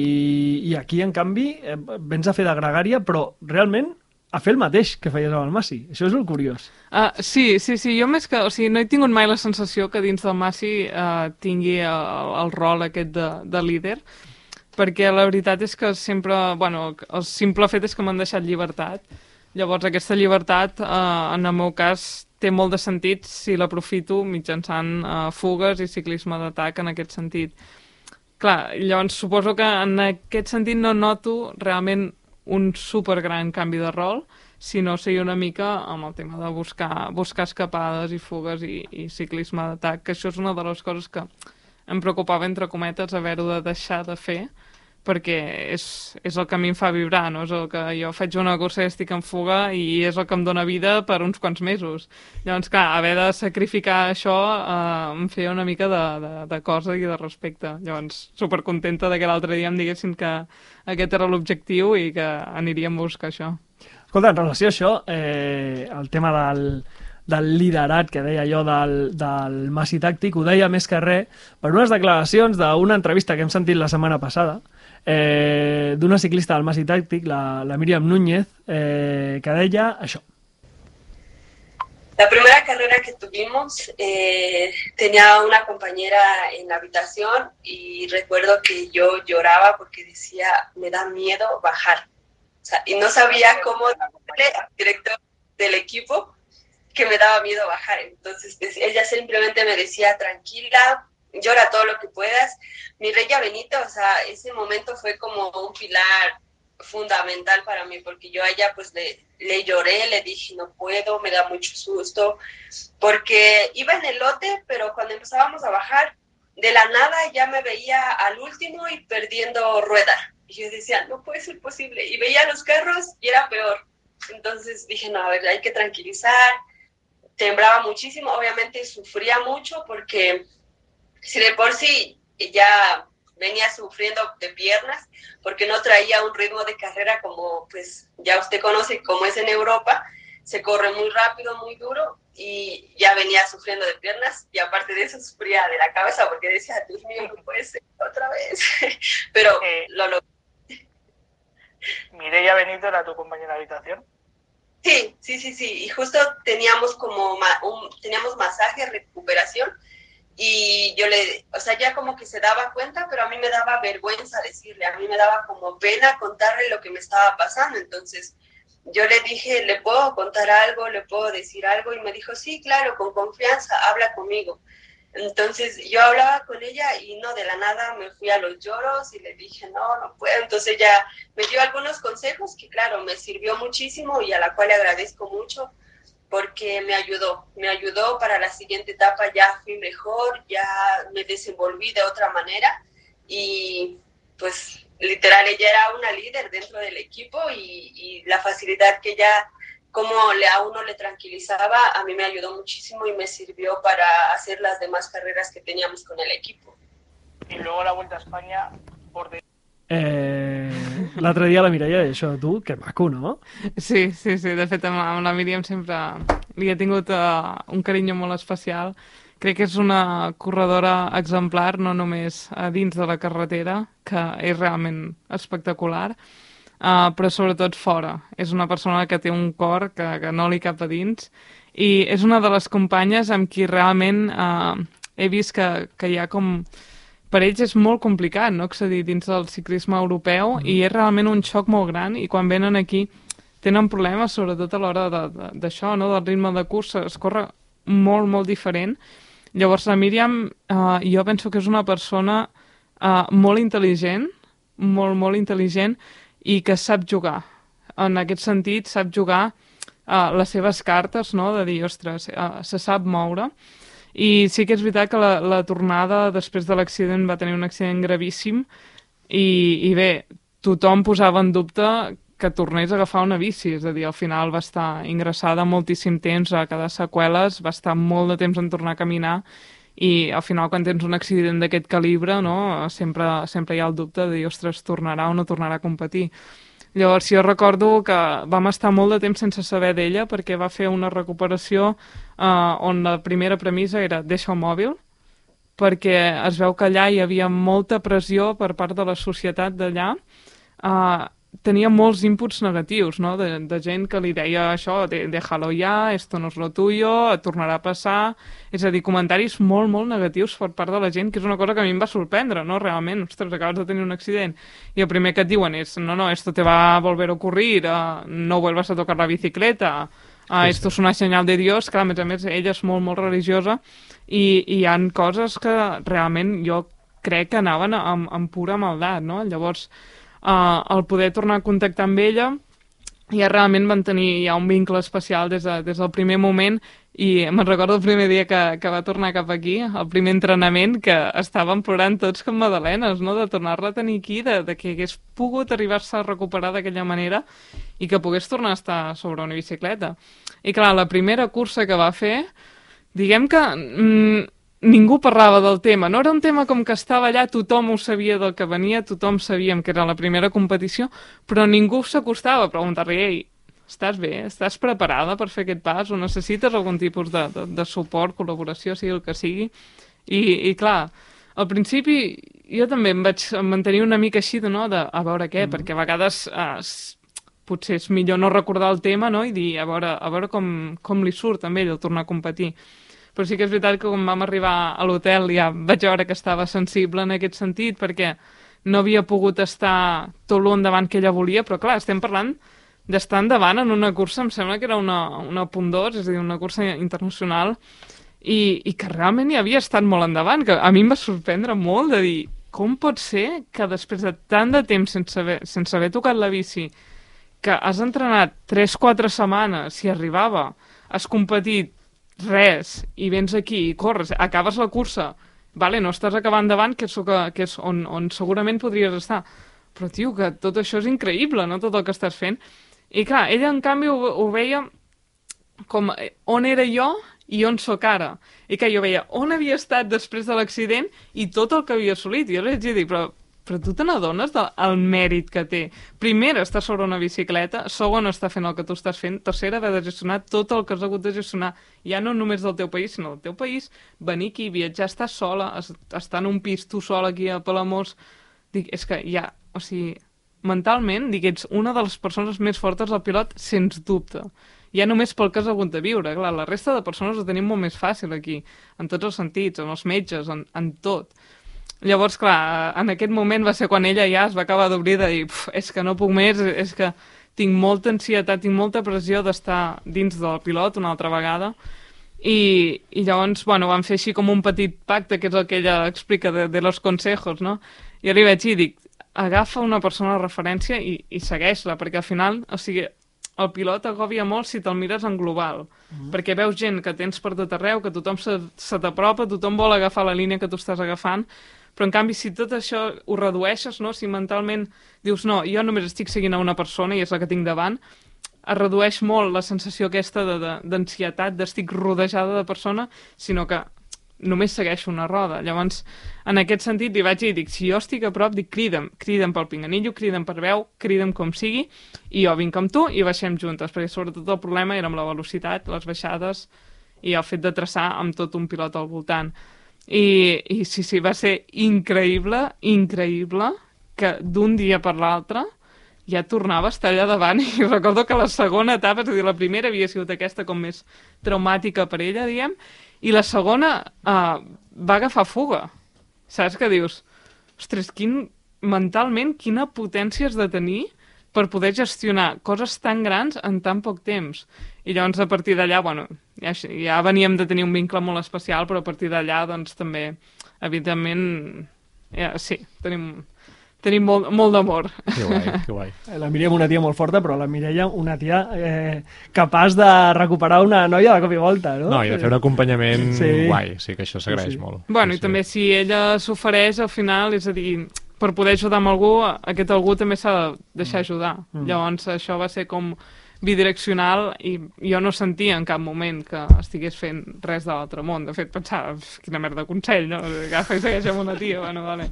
i aquí, en canvi, eh, vens a fer de gregària, però realment a fer el mateix que feies amb el Massi. Això és el curiós. Uh, sí, sí, sí. Jo més que... O sigui, no he tingut mai la sensació que dins del Massi uh, tingui el, el rol aquest de, de líder, perquè la veritat és que sempre... Bueno, el simple fet és que m'han deixat llibertat. Llavors, aquesta llibertat, eh, en el meu cas, té molt de sentit si l'aprofito mitjançant eh, fugues i ciclisme d'atac en aquest sentit. Clar, llavors suposo que en aquest sentit no noto realment un supergran canvi de rol, sinó ser una mica amb el tema de buscar, buscar escapades i fugues i, i ciclisme d'atac, que això és una de les coses que em preocupava, entre cometes, haver-ho de deixar de fer, perquè és, és el que a mi em fa vibrar, no? És el que jo faig una cursa i estic en fuga i és el que em dóna vida per uns quants mesos. Llavors, clar, haver de sacrificar això eh, em feia una mica de, de, de cosa i de respecte. Llavors, supercontenta de que l'altre dia em diguessin que aquest era l'objectiu i que aniríem a buscar això. Escolta, en relació a això, eh, el tema del, del liderat que deia jo del, del Massi Tàctic, ho deia més que res per unes declaracions d'una entrevista que hem sentit la setmana passada, eh, d'una ciclista del Masi Tàctic, la, la Míriam Núñez, eh, que deia això. La primera carrera que tuvimos eh, tenía una compañera en la habitación y recuerdo que yo lloraba porque decía, me da miedo bajar. O sea, y no sabía cómo decirle al director del equipo que me daba miedo bajar. Entonces ella simplemente me decía, tranquila, llora todo lo que puedas. Mi Reya Benito, o sea, ese momento fue como un pilar fundamental para mí, porque yo a ella pues le, le lloré, le dije, no puedo, me da mucho susto, porque iba en el lote, pero cuando empezábamos a bajar, de la nada ya me veía al último y perdiendo rueda. Y yo decía, no puede ser posible. Y veía los carros y era peor. Entonces dije, no, a ver, hay que tranquilizar. Temblaba muchísimo, obviamente sufría mucho porque si de por sí ya venía sufriendo de piernas porque no traía un ritmo de carrera como pues ya usted conoce como es en Europa, se corre muy rápido, muy duro y ya venía sufriendo de piernas y aparte de eso sufría de la cabeza porque decía, Dios mío, no puede ser otra vez, pero eh, lo logré. ¿Mireya Benito era tu compañera de habitación? Sí, sí, sí, sí, y justo teníamos como un, teníamos masaje, recuperación, y yo le, o sea, ya como que se daba cuenta, pero a mí me daba vergüenza decirle, a mí me daba como pena contarle lo que me estaba pasando, entonces yo le dije, ¿le puedo contar algo? ¿Le puedo decir algo? Y me dijo, sí, claro, con confianza, habla conmigo. Entonces yo hablaba con ella y no, de la nada me fui a los lloros y le dije, no, no puedo. Entonces ella me dio algunos consejos que, claro, me sirvió muchísimo y a la cual le agradezco mucho porque me ayudó, me ayudó para la siguiente etapa, ya fui mejor, ya me desenvolví de otra manera y pues literal ella era una líder dentro del equipo y, y la facilidad que ella como le, a uno le tranquilizaba, a mí me ayudó muchísimo y me sirvió para hacer las demás carreras que teníamos con el equipo. Y luego la Vuelta a España por de... Eh, L'altre dia la Mireia deia això, tu, que maco, no? Sí, sí, sí. De fet, amb, amb la Míriam sempre li he tingut uh, un carinyo molt especial. Crec que és una corredora exemplar, no només a dins de la carretera, que és realment espectacular, uh, però sobretot fora. És una persona que té un cor que, que no li cap a dins i és una de les companyes amb qui realment uh, he vist que, que hi ha com per ells és molt complicat no accedir dins del ciclisme europeu mm. i és realment un xoc molt gran i quan venen aquí tenen problemes sobretot a l'hora d'això, no? del ritme de cursa, es corre molt, molt diferent. Llavors la Míriam eh, jo penso que és una persona eh, molt intel·ligent, molt, molt intel·ligent i que sap jugar. En aquest sentit, sap jugar eh, les seves cartes, no? de dir, ostres, eh, se sap moure i sí que és veritat que la, la tornada després de l'accident va tenir un accident gravíssim i, i bé, tothom posava en dubte que tornés a agafar una bici, és a dir, al final va estar ingressada moltíssim temps a cada seqüeles, va estar molt de temps en tornar a caminar i al final quan tens un accident d'aquest calibre no, sempre, sempre hi ha el dubte de dir, ostres, tornarà o no tornarà a competir. Llavors jo recordo que vam estar molt de temps sense saber d'ella perquè va fer una recuperació eh, on la primera premissa era deixa el mòbil, perquè es veu que allà hi havia molta pressió per part de la societat d'allà. Uh, tenia molts inputs negatius, no? de, de gent que li deia això, de, déjalo ya, esto no es lo tuyo, et tornarà a passar... És a dir, comentaris molt, molt negatius per part de la gent, que és una cosa que a mi em va sorprendre, no? Realment, ostres, acabes de tenir un accident i el primer que et diuen és, no, no, esto te va a volver a ocurrir, uh, no vuelvas a tocar la bicicleta, uh, esto es una senyal de Dios, que a més a més ella és molt, molt religiosa i, i hi han coses que realment jo crec que anaven amb, amb pura maldat, no? Llavors, uh, el poder tornar a contactar amb ella ja realment van tenir ja un vincle especial des, de, des del primer moment i me'n recordo el primer dia que, que va tornar cap aquí, el primer entrenament, que estàvem plorant tots com madalenes, no?, de tornar-la a tenir aquí, de, de que hagués pogut arribar-se a recuperar d'aquella manera i que pogués tornar a estar sobre una bicicleta. I clar, la primera cursa que va fer, diguem que mm, ningú parlava del tema. No era un tema com que estava allà, tothom ho sabia del que venia, tothom sabíem que era la primera competició, però ningú s'acostava a preguntar-li, ei, estàs bé? Estàs preparada per fer aquest pas? O necessites algun tipus de, de, de suport, col·laboració, sigui el que sigui? I, i clar, al principi jo també em vaig mantenir una mica així de, no, de a veure què, mm. perquè a vegades eh, potser és millor no recordar el tema no? i dir a veure, a veure com, com li surt també ell el tornar a competir però sí que és veritat que quan vam arribar a l'hotel ja vaig veure que estava sensible en aquest sentit, perquè no havia pogut estar tot l'endavant que ella volia, però clar, estem parlant d'estar endavant en una cursa, em sembla que era una, una punt 2, és a dir, una cursa internacional, i, i que realment hi havia estat molt endavant, que a mi em va sorprendre molt de dir com pot ser que després de tant de temps sense haver, sense haver tocat la bici, que has entrenat 3-4 setmanes, si arribava, has competit res, i vens aquí i corres, acabes la cursa, vale, no estàs acabant davant, que és, que, és on, on segurament podries estar. Però, tio, que tot això és increïble, no?, tot el que estàs fent. I clar, ella, en canvi, ho, ho veia com eh, on era jo i on sóc ara. I que jo veia on havia estat després de l'accident i tot el que havia assolit. I jo li vaig dir, però però tu te n'adones del mèrit que té. Primera, està sobre una bicicleta, segona, està fent el que tu estàs fent, tercera, de gestionar tot el que has hagut de gestionar, ja no només del teu país, sinó del teu país, venir aquí, viatjar, estar sola, estar en un pis tu sola aquí a Palamós, dic, és que ja, o sigui, mentalment, dic, ets una de les persones més fortes del pilot, sens dubte. Ja només pel que has hagut de viure, clar, la resta de persones ho tenim molt més fàcil aquí, en tots els sentits, en els metges, en, en tot Llavors, clar, en aquest moment va ser quan ella ja es va acabar d'obrir de dir és que no puc més, és que tinc molta ansietat, tinc molta pressió d'estar dins del pilot una altra vegada i, i llavors, bueno, vam fer així com un petit pacte, que és el que ella explica de, de los consejos, no? Jo li vaig dir, dic, agafa una persona de referència i, i segueix-la, perquè al final, o sigui, el pilot agòbia molt si te'l mires en global, mm -hmm. perquè veus gent que tens per tot arreu, que tothom se, se t'apropa, tothom vol agafar la línia que tu estàs agafant, però en canvi si tot això ho redueixes, no? si mentalment dius no, jo només estic seguint a una persona i és la que tinc davant, es redueix molt la sensació aquesta d'ansietat, de, de, d'estic rodejada de persona, sinó que només segueixo una roda. Llavors, en aquest sentit, li vaig dir, dic, si jo estic a prop, dic, crida'm, crida'm pel pinganillo, crida'm per veu, crida'm com sigui, i jo vinc amb tu i baixem juntes, perquè sobretot el problema era amb la velocitat, les baixades i el fet de traçar amb tot un pilot al voltant. I, i sí, sí, va ser increïble, increïble, que d'un dia per l'altre ja tornava a estar allà davant i recordo que la segona etapa, és a dir, la primera havia sigut aquesta com més traumàtica per ella, diem, i la segona uh, va agafar fuga. Saps que dius? Ostres, quin, mentalment, quina potència has de tenir per poder gestionar coses tan grans en tan poc temps. I llavors, a partir d'allà, bueno, ja, ja veníem de tenir un vincle molt especial, però a partir d'allà, doncs, també, evidentment, ja, sí, tenim, tenim molt, molt d'amor. Que guai, que guai. La Míriam una tia molt forta, però la Mireia una tia eh, capaç de recuperar una noia de cop i volta, no? No, i de fer un acompanyament sí. guai, sí que això s'agraeix sí, sí. molt. Bueno, sí, i sí. també si ella s'ofereix al final, és a dir, per poder ajudar amb algú, aquest algú també s'ha de deixar ajudar. Mm. Llavors, això va ser com bidireccional i jo no sentia en cap moment que estigués fent res de l'altre món. De fet, pensava, quina merda de consell, no? Agafa i segueix amb una tia, bueno, vale.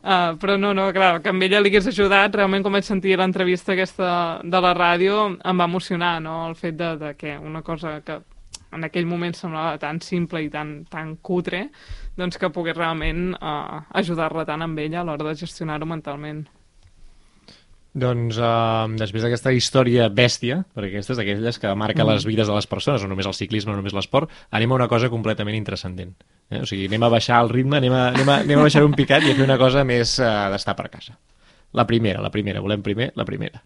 Uh, però no, no, clar, que amb ella li hagués ajudat, realment quan vaig sentir l'entrevista aquesta de la ràdio em va emocionar, no?, el fet de, de que una cosa que en aquell moment semblava tan simple i tan, tan cutre, doncs que pogués realment uh, ajudar-la tant amb ella a l'hora de gestionar-ho mentalment. Doncs uh, després d'aquesta història bèstia, perquè aquesta és d'aquelles que marca mm. les vides de les persones, no només el ciclisme, no només l'esport, anem a una cosa completament intrascendent. Eh? O sigui, anem a baixar el ritme, anem a, anem a, anem a baixar un picat i a fer una cosa més uh, d'estar per casa. La primera, la primera, volem primer la primera.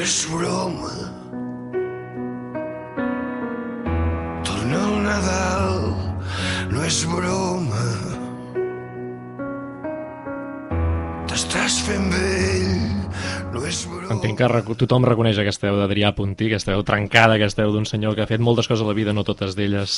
És broma. Torna el Nadal, no és broma. T'estàs fent vell. Entenc que reco- tothom reconeix aquesta veu d'Adrià Puntí, aquesta veu trencada, aquesta veu d'un senyor que ha fet moltes coses a la vida, no totes d'elles,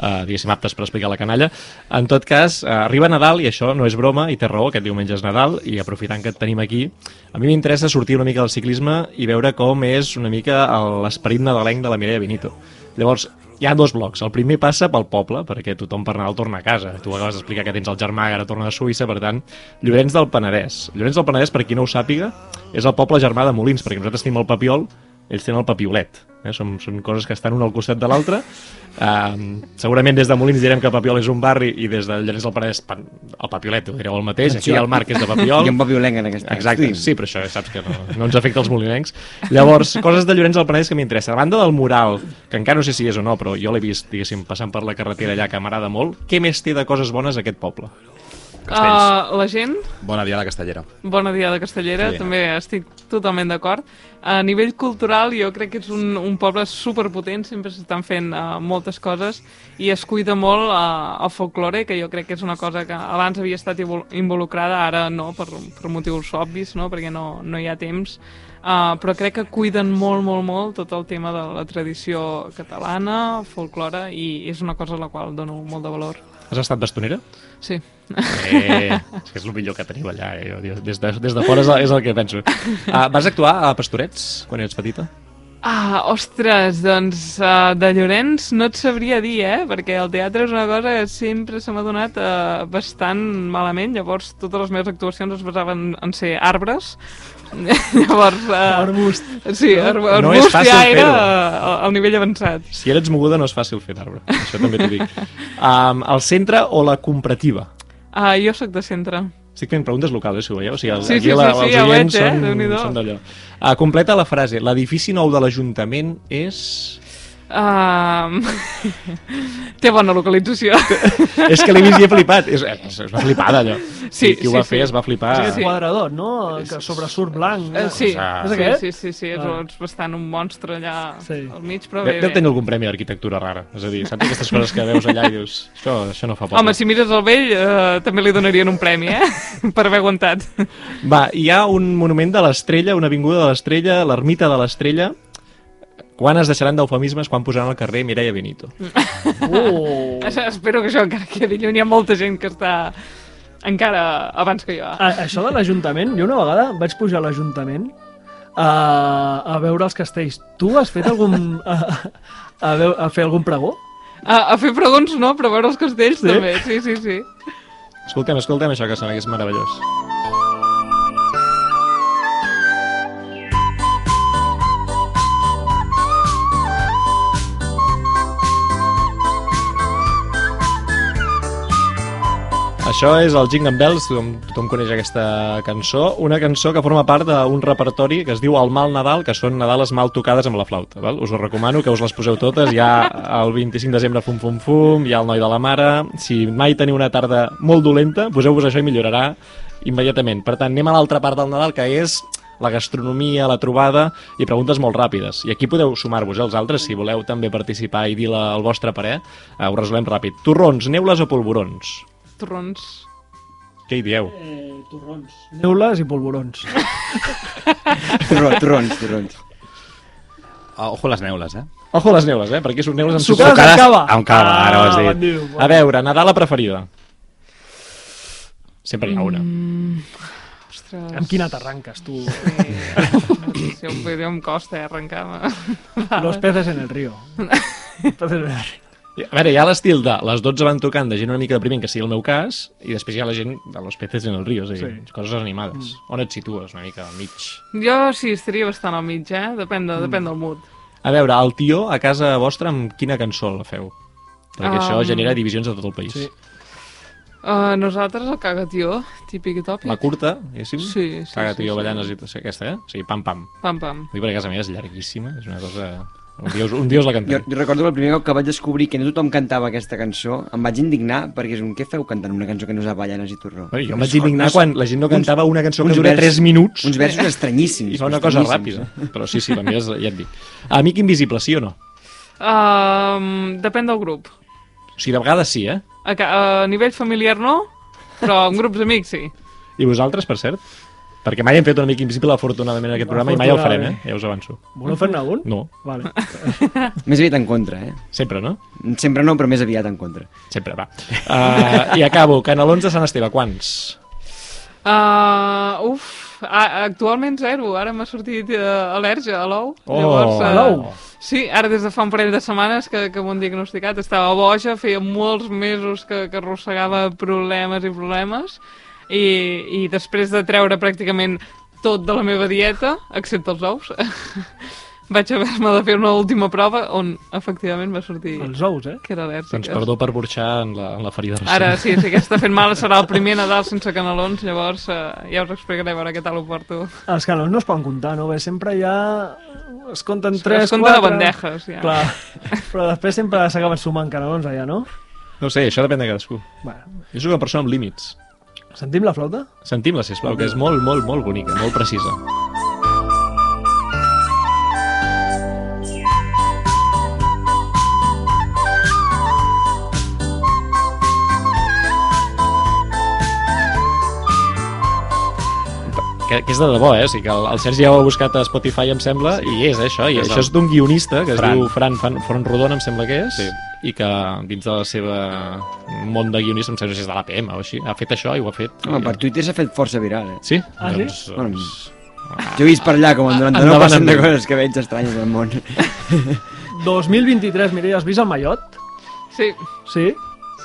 eh, diguéssim, aptes per explicar la canalla. En tot cas, eh, arriba Nadal i això no és broma, i té raó, aquest diumenge és Nadal, i aprofitant que et tenim aquí, a mi m'interessa sortir una mica del ciclisme i veure com és una mica l'esperit nadalenc de la Mireia Benito. Llavors, hi ha dos blocs. El primer passa pel poble, perquè tothom per Nadal torna a casa. Tu acabes d'explicar que tens el germà que ara torna de Suïssa, per tant, Llorenç del Penedès. Llorenç del Penedès, per qui no ho sàpiga, és el poble germà de Molins, perquè nosaltres tenim el Papiol, ells tenen el Papiolet. Eh? Són, són coses que estan un al costat de l'altre. Uh, segurament des de Molins direm que Papiol és un barri i des de Llorenç del Penedès el Papiolet, ho direu el mateix. Aquí el Marc és de Papiol. Hi ha un papiolenc en aquest Exacte, estudi. sí, però això ja saps que no, no ens afecta els molinencs. Llavors, coses de Llorenç del Penedès que m'interessa. A banda del mural, que encara no sé si és o no, però jo l'he vist, diguéssim, passant per la carretera allà, que m'agrada molt, què més té de coses bones aquest poble? Castells. Uh, la gent, Bona dia a la Castellera. bona dia de Castellera, Sí. també estic totalment d'acord. A nivell cultural jo crec que és un, un poble superpotent, sempre s'estan fent uh, moltes coses i es cuida molt uh, el folklore, que jo crec que és una cosa que abans havia estat invol- involucrada, ara no, per, per motius obvis, no? perquè no, no hi ha temps. Uh, però crec que cuiden molt, molt, molt tot el tema de la tradició catalana, folklore, i és una cosa a la qual dono molt de valor. Has estat bastonera? Sí. Eh, és que és el millor que teniu allà, eh? Jo, des, de, des de fora és el, és el que penso. Uh, vas actuar a Pastorets quan eres petita? Ah, ostres, doncs uh, de Llorenç no et sabria dir, eh? Perquè el teatre és una cosa que sempre se m'ha donat uh, bastant malament, llavors totes les meves actuacions es basaven en ser arbres, llavors... Uh, Arbust. Sí, ar No arbust és fàcil ja era al nivell avançat. Si eres moguda no és fàcil fer d'arbre, això també t'ho dic. Um, el centre o la comparativa? Uh, jo sóc de centre. Estic fent preguntes locals, eh, si ho veieu. O sigui, el, Sí, aquí sí, la, sí, sí, els ja ho veig, eh? són, són d'allò. Uh, completa la frase. L'edifici nou de l'Ajuntament és... Uh, té bona localització. és que l'he vist i he flipat. És, és, és una flipada, allò. Sí, qui, qui ho sí, va fer sí. es va flipar. És aquest quadrador, no? Que sobresurt blanc. Uh, sí, cosa- És sí, aquest? sí, sí, sí, és, Ah. és bastant un monstre allà Sí. al mig, però Deu, bé, deu tenir algun premi d'arquitectura rara. És a dir, saps aquestes coses que veus allà i dius això, això no fa poble. Home, si mires el vell, eh, també li donarien un premi, eh? per haver aguantat. Va, hi ha un monument de l'Estrella, una avinguda de l'Estrella, l'ermita de l'Estrella. Quan es deixaran d'eufemismes quan posaran al carrer Mireia Benito? Uh. Espero que això encara quedi lluny. Hi ha molta gent que està encara abans que jo. A, això de l'Ajuntament, jo una vegada vaig pujar a l'Ajuntament a, a veure els castells. Tu has fet algun... a, a, veu, a fer algun pregó? A, a fer pregons no, però a veure els castells Sí? també. Sí, sí, sí. Escoltem, escoltem això que sona que és meravellós. Això és el Jingle Bells, tothom, tothom coneix aquesta cançó, una cançó que forma part d'un repertori que es diu El Mal Nadal, que són Nadales mal tocades amb la flauta. Val? Us ho recomano, que us les poseu totes. Hi ha el 25 de desembre Fum Fum Fum, hi ha el Noi de la Mare... Si mai teniu una tarda molt dolenta, poseu-vos això i millorarà immediatament. Per tant, anem a l'altra part del Nadal, que és la gastronomia, la trobada i preguntes molt ràpides. I aquí podeu sumar-vos els altres, si voleu també participar i dir la, el vostre parer. Eh, ho resolem ràpid. Torrons, neules o polvorons? Torrons. Què hi dieu? Eh, torrons. Neules i polvorons. Torrons, torrons, torrons. Ah, ojo les neules, eh? Ojo a les neules, eh? Perquè són neules amb Sucades sucre. amb cava. Amb cava, ara ho has dit. diu, bon A veure, Nadala preferida. Sempre hi ha una. Mm, Ostres. Amb quina t'arranques, tu? Sí, no sé si un vídeo em costa eh, arrencar-me. Los peces en el río. Los peces en el río. A veure, hi ha l'estil de les 12 van tocant de gent una mica deprimint, que sigui el meu cas, i després hi ha la gent de los peces en el río, és a dir, Sí. coses animades. On et situes una mica al mig? Jo sí, estaria bastant al mig, eh? Depèn, de, depèn del mood. A veure, el tio a casa vostra amb quina cançó la feu? Perquè Um, això genera divisions a tot el país. Sí. Uh, nosaltres el cagatió, típic i tòpic. La curta, diguéssim? Sí, sí, Caga, sí, tio, sí. ballant, sí. aquesta, eh? O sigui, pam, pam. Pam, pam. Dic perquè a casa meva és llarguíssima, és una cosa... Un dia us, un dia us la Jo, cantem. jo recordo que el primer cop que vaig descobrir que no tothom cantava aquesta cançó, em vaig indignar perquè és un què feu cantant una cançó que no és Avellanes i Torró? Bueno, jo em vaig indignar quan la gent no cantava una cançó que dura vers- 3 minuts Uns versos estranyíssims. i fa una cosa ràpida. Però sí, sí, la meva és, ja et dic. Amic invisible, sí o no? Uh, depèn del grup. O sigui, de vegades sí, eh? A, a nivell familiar no, però en grups amics sí. I vosaltres, per cert? Perquè mai hem fet un amic invisible, afortunadament, en aquest programa, i mai el farem, eh? Ja us avanço. Voleu fer-ne un? No, Vale. Més aviat en contra, eh? sempre, no? Sempre no, però més aviat en contra. Sempre, va. Uh, I acabo. Canelons de Sant Esteve, quants? Uh, uf, a, actualment zero. Ara m'ha sortit uh, al·lèrgia a l'ou. Oh, Llavors, a eh, l'ou? Sí, ara des de fa un parell de setmanes que, que m'ho han diagnosticat. Estava boja, feia molts mesos que, que arrossegava problemes i problemes. I, I després de treure pràcticament tot de la meva dieta, excepte els ous, vaig haver-me de fer una última prova on efectivament va sortir Els ous, eh? que era al·lèrgica. Doncs perdó per burxar en la, en la ferida recent. Ara sí, que està fent mal, serà el primer Nadal sense canelons, llavors eh, ja us explicaré a veure què tal ho porto. Els canons no es poden comptar, no? Bé, sempre hi ha... Es compten 3, es compten a 4... bandejes, ja. Clar, però després sempre s'acaben sumant canons allà, no? No sé, això depèn de cadascú. Bueno, Jo sóc una persona amb límits. Sentim la flauta? Sentim-la, sisplau, que és molt, molt, molt bonica, molt precisa. Que, que és de debò, eh? O sigui que el, el Sergi ja ho ha buscat a Spotify, em sembla, sí. i és eh, això. I És això el- és d'un guionista que es Fran. diu Fran, Fran, Fran Rodon, em sembla que és, Sí. i que dins de la seva món de guionista, em sembla que és de l'APM o així, ha fet això i ho ha fet. Home, per Twitter s'ha fet força viral, eh? Sí? Ah, sí? doncs, Bueno, doncs... Jo he vist per allà com el Endavant 99% amb de coses que veig estranyes al món. 2023, Mireia, has vist el Mallot? Sí, Sí?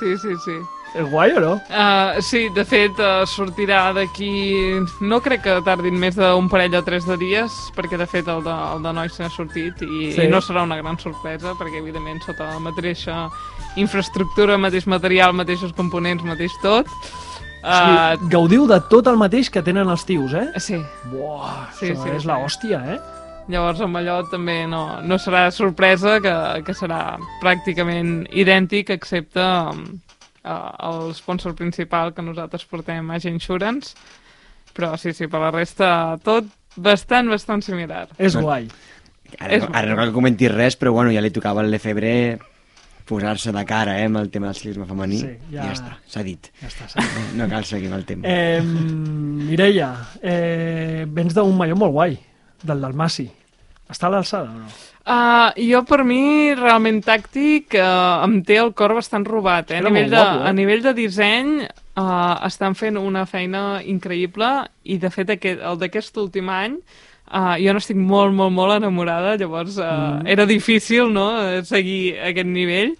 sí, sí, sí. És guai o no? Uh, sí, de fet, uh, sortirà d'aquí... No crec que tardin més d'un parell o tres de dies, perquè de fet el de, el de Nois s'ha sortit i, Sí. i no serà una gran sorpresa, perquè evidentment sota la mateixa infraestructura, mateix material, mateixos components, mateix tot. O sigui, gaudiu de tot el mateix que tenen els tios, eh? sí, Buah, Sí, això sí, és sí. la hòstia, eh? llavors amb allò també no, no serà sorpresa, que, que serà pràcticament idèntic, excepte um, uh, el sponsor principal que nosaltres portem, Age Insurance, però sí, sí, per la resta tot bastant, bastant similar. És guai. Ara, És- no, ara no cal que comentis res, però bueno, ja li tocava al Lefebvre posar-se de cara eh, amb el tema del ciclisme femení. Sí, ja- I ja està, s'ha dit. Ja està, sí. No cal seguir amb el tema. Eh, Mireia, eh, vens d'un mallot molt guai, del Massi. Està a l'alçada o no? Uh, jo, per mi, realment tàctic, uh, em té el cor bastant robat. Eh? A, nivell de, guapo, eh? a nivell de disseny, uh, estan fent una feina increïble i, de fet, aquest, el d'aquest últim any Uh, jo n'estic molt, molt, molt enamorada, llavors uh, mm. era difícil no, seguir aquest nivell.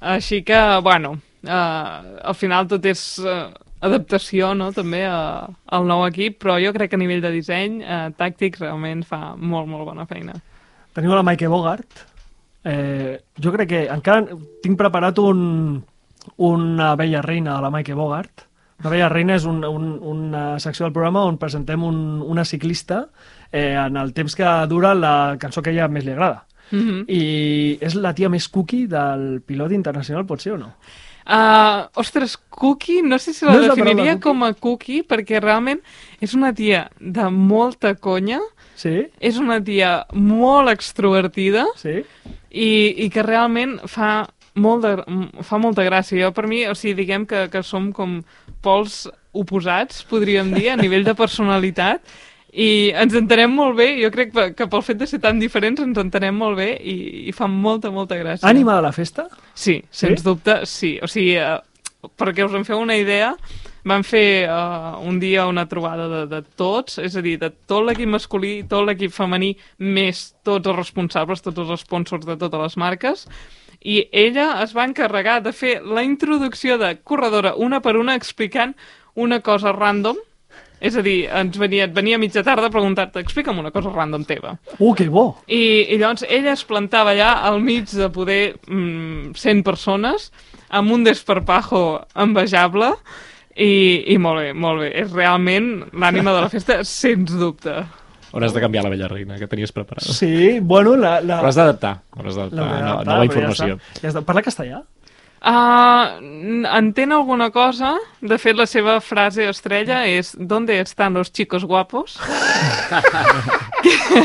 Així que, bueno, uh, al final tot és uh, adaptació no, també a, al nou equip, però jo crec que a nivell de disseny, uh, tàctic, realment fa molt, molt bona feina. Teniu la Maike Bogart. Eh, jo crec que encara tinc preparat un, una vella reina de la Maike Bogart. Una vella reina és un, un, una secció del programa on presentem un, una ciclista eh, en el temps que dura la cançó que a ella més li agrada. Mm -hmm. I és la tia més cookie del pilot internacional, pot ser o no? Uh, ostres, cookie, no sé si la No la definiria cookie? com a cookie, perquè realment és una tia de molta conya, Sí? és una tia molt extrovertida Sí? i, i que realment fa, molt de, fa molta gràcia. Jo, per mi, o sigui, diguem que, que som com pols oposats, podríem dir, a nivell de personalitat, i ens entenem molt bé, jo crec que, pel fet de ser tan diferents ens entenem molt bé i, i fa molta, molta gràcia. Ànima de la festa? Sí, Sí? sens dubte, sí. O sigui, eh, perquè us en feu una idea, van fer uh, un dia una trobada de, de tots, és a dir, de tot l'equip masculí, tot l'equip femení, més tots els responsables, tots els sponsors de totes les marques, i ella es va encarregar de fer la introducció de corredora una per una explicant una cosa random, és a dir, ens venia, et venia a mitja tarda a preguntar-te, explica'm una cosa random teva. Uh, que bo! I, i llavors ella es plantava allà al mig de poder mm, 100 persones amb un desparpajo envejable i, i molt bé, molt bé. És realment l'ànima de la festa, sens dubte. Hauràs de canviar la vella reina que tenies preparada. Sí, bueno, la... la... L'has d'adaptar, l'hauràs la d'adaptar, no, nova però informació. Ja està, ja està. Parla castellà? Uh, entén alguna cosa? De fet, la seva frase estrella és ¿Dónde están los chicos guapos? que,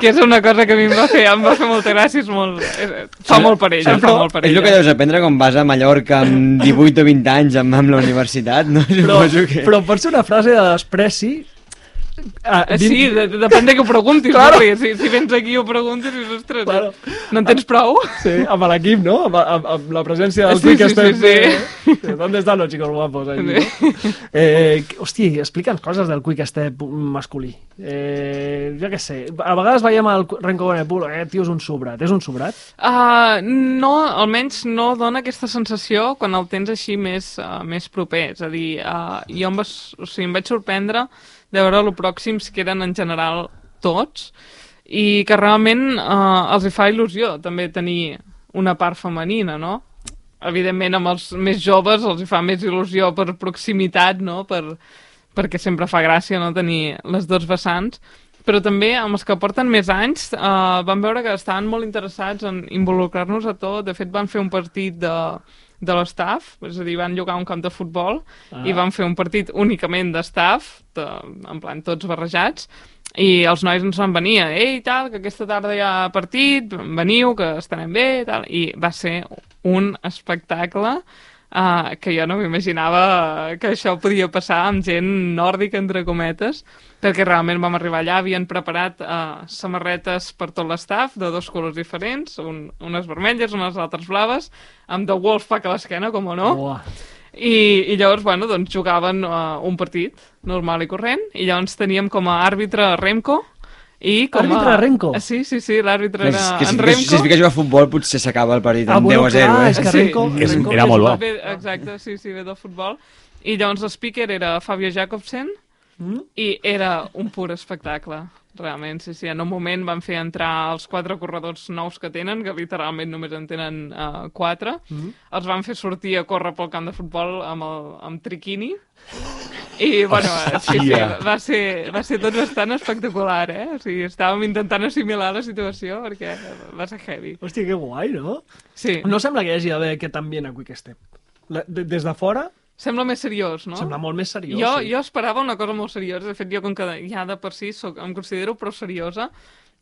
que és una cosa que a mi em va fer, em va fer molta gràcia, és molt, eh, fa molt per ella, fa molt per és el que ella. deus aprendre quan vas a Mallorca amb 18 o 20 anys amb, amb la universitat, no? Però, que... però pot ser una frase de despreci... Ah, Eh, Sí, de, de, depèn de què ho preguntis, Claro. claro. si, si vens aquí i ho preguntes, dius, ostres, Claro. no en tens prou? Sí, amb l'equip, no? Amb, amb, amb la presència del Sí, Quick sí, Step. sí, eh, ¿Dónde están los chicos guapos? Ahí, no? eh, hosti, explica'ns coses del Quick Step masculí. Eh, jo què sé, a vegades veiem el Renko Benepool, eh, tio, és un sobrat. És un sobrat? Uh, no, almenys no dona aquesta sensació quan el tens així més, uh, més proper. És a dir, uh, jo em, vas, o sigui, em vaig sorprendre de veure lo pròxims que eren en general tots i que realment uh, els hi fa il·lusió també tenir una part femenina, no? Evidentment amb els més joves els hi fa més il·lusió per proximitat, no? Per, perquè sempre fa gràcia no? tenir les dos vessants, però també amb els que porten més anys eh, vam veure que estaven molt interessats en involucrar-nos a tot. De fet, van fer un partit de, de l'estaf, és a dir, van llogar un camp de futbol Ah. i van fer un partit únicament d'estaf, de, en plan tots barrejats, i els nois ens van venir, ei, tal, que aquesta tarda hi ha partit, veniu, que estarem bé, tal, i va ser un espectacle uh, que jo no m'imaginava que això podia passar amb gent nòrdica, entre cometes, perquè realment vam arribar allà, havien preparat uh, samarretes per tot l'estaf, de dos colors diferents, un, unes vermelles, unes altres blaves, amb The Wolfpack a l'esquena, com o no, Uah. i, i llavors, bueno, doncs jugaven uh, un partit normal i corrent, i llavors teníem com a àrbitre Remco, i com Àrbitre a... Remco? Sí, sí, sí, l'àrbitre era que si, en Remco. si es fica a jugar a futbol potser s'acaba el partit Ah, amb bueno, 10 a 0, clar, eh? és que Sí. Renko... És- Renko era molt bo. Ve, exacte, sí, sí, ve del futbol. I llavors l'speaker era Fabio Jacobsen Mm? i era un pur espectacle, realment, sí, sí. En un moment van fer entrar els quatre corredors nous que tenen, que literalment només en tenen uh, quatre. Mm? Els van fer sortir a córrer pel camp de futbol amb, el, amb triquini. I, bueno, sí, sí, va ser, va ser tot bastant espectacular, eh? O sigui, estàvem intentant assimilar la situació perquè va ser heavy. Hòstia, que guai, no? Sí, No sembla que hi hagi d'haver aquest ambient a Quick Step. La, de, des de fora, sembla més seriós, no? sembla molt més seriós. jo, sí. jo esperava una cosa molt seriosa. De fet, jo, com que ja de per si soc, em considero prou seriosa,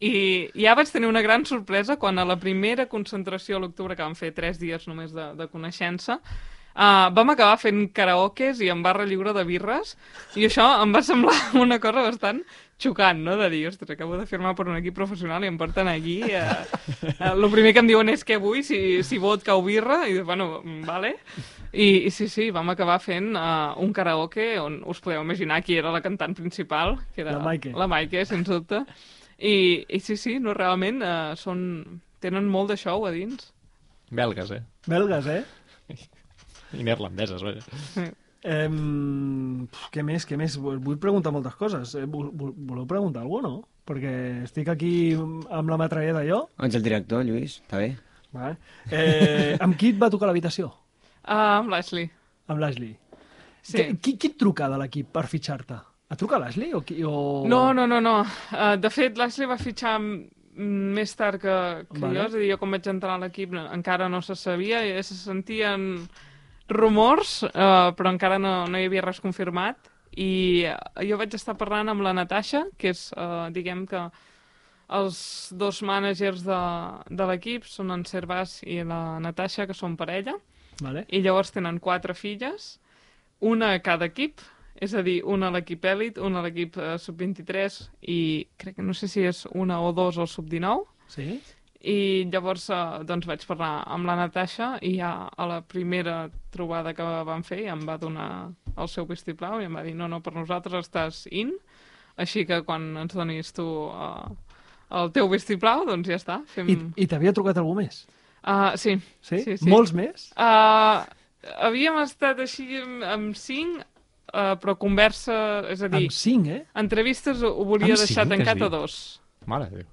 i ja vaig tenir una gran sorpresa quan a la primera concentració a l'octubre, que vam fer tres dies només de, de coneixença, uh, vam acabar fent karaokes i en barra lliure de birres, i això em va semblar una cosa bastant xocant, no? De dir, ostres, acabo de firmar per un equip professional i em porten aquí... Eh, eh, el primer que em diuen és què vull, si, si vodka o birra, i dius, bueno, mm, vale. I, i sí, sí, vam acabar fent uh, un karaoke on us podeu imaginar qui era la cantant principal, que era La Maike. la Maike, sens dubte. I, i sí, sí, no, realment uh, són... tenen molt de show a dins. Belgues, eh? Belgues, eh? I neerlandeses, vaja. Pf, què més, què més? Vull preguntar moltes coses. Eh, vol- vol- Voleu preguntar alguna cosa, no? Perquè estic aquí amb la metralleta jo. Ets el director, Lluís, està bé. Vale. Eh, amb qui et va tocar l'habitació? Uh, amb l'Ashley. Amb l'Ashley. Sí. Qui, qui et truca de l'equip per fitxar-te? Et truca l'Ashley o, qui, o... No, no, no, no. Uh, de fet, l'Ashley va fitxar més tard que, que Vale. jo, és a dir, jo quan vaig entrar a l'equip no- encara no se sabia, i se sentien rumors, uh, però encara no, no hi havia res confirmat, i uh, jo vaig estar parlant amb la Natasha, que és, uh, diguem que, els dos mànagers de, de l'equip són en Servas i la Natasha, que són parella, Vale. i llavors tenen quatre filles, una a cada equip, és a dir, una a l'equip èlit, una a l'equip eh, sub-23 i crec que no sé si és una o dos al sub-19. Sí? I llavors eh, doncs vaig parlar amb la Natasha i ja a la primera trobada que vam fer em va donar el seu vistiplau i em va dir, no, no, per nosaltres estàs in, així que quan ens donis tu uh, el teu vistiplau, doncs ja està. Fem... I, i t'havia trucat algú més? Uh, sí. Sí? sí, sí. Molts més? Uh, havíem estat així amb, amb cinc, uh, però conversa, és a dir, Amb cinc, eh? entrevistes ho ho volia Amb deixar cinc, tancat a dos. Mare de Déu.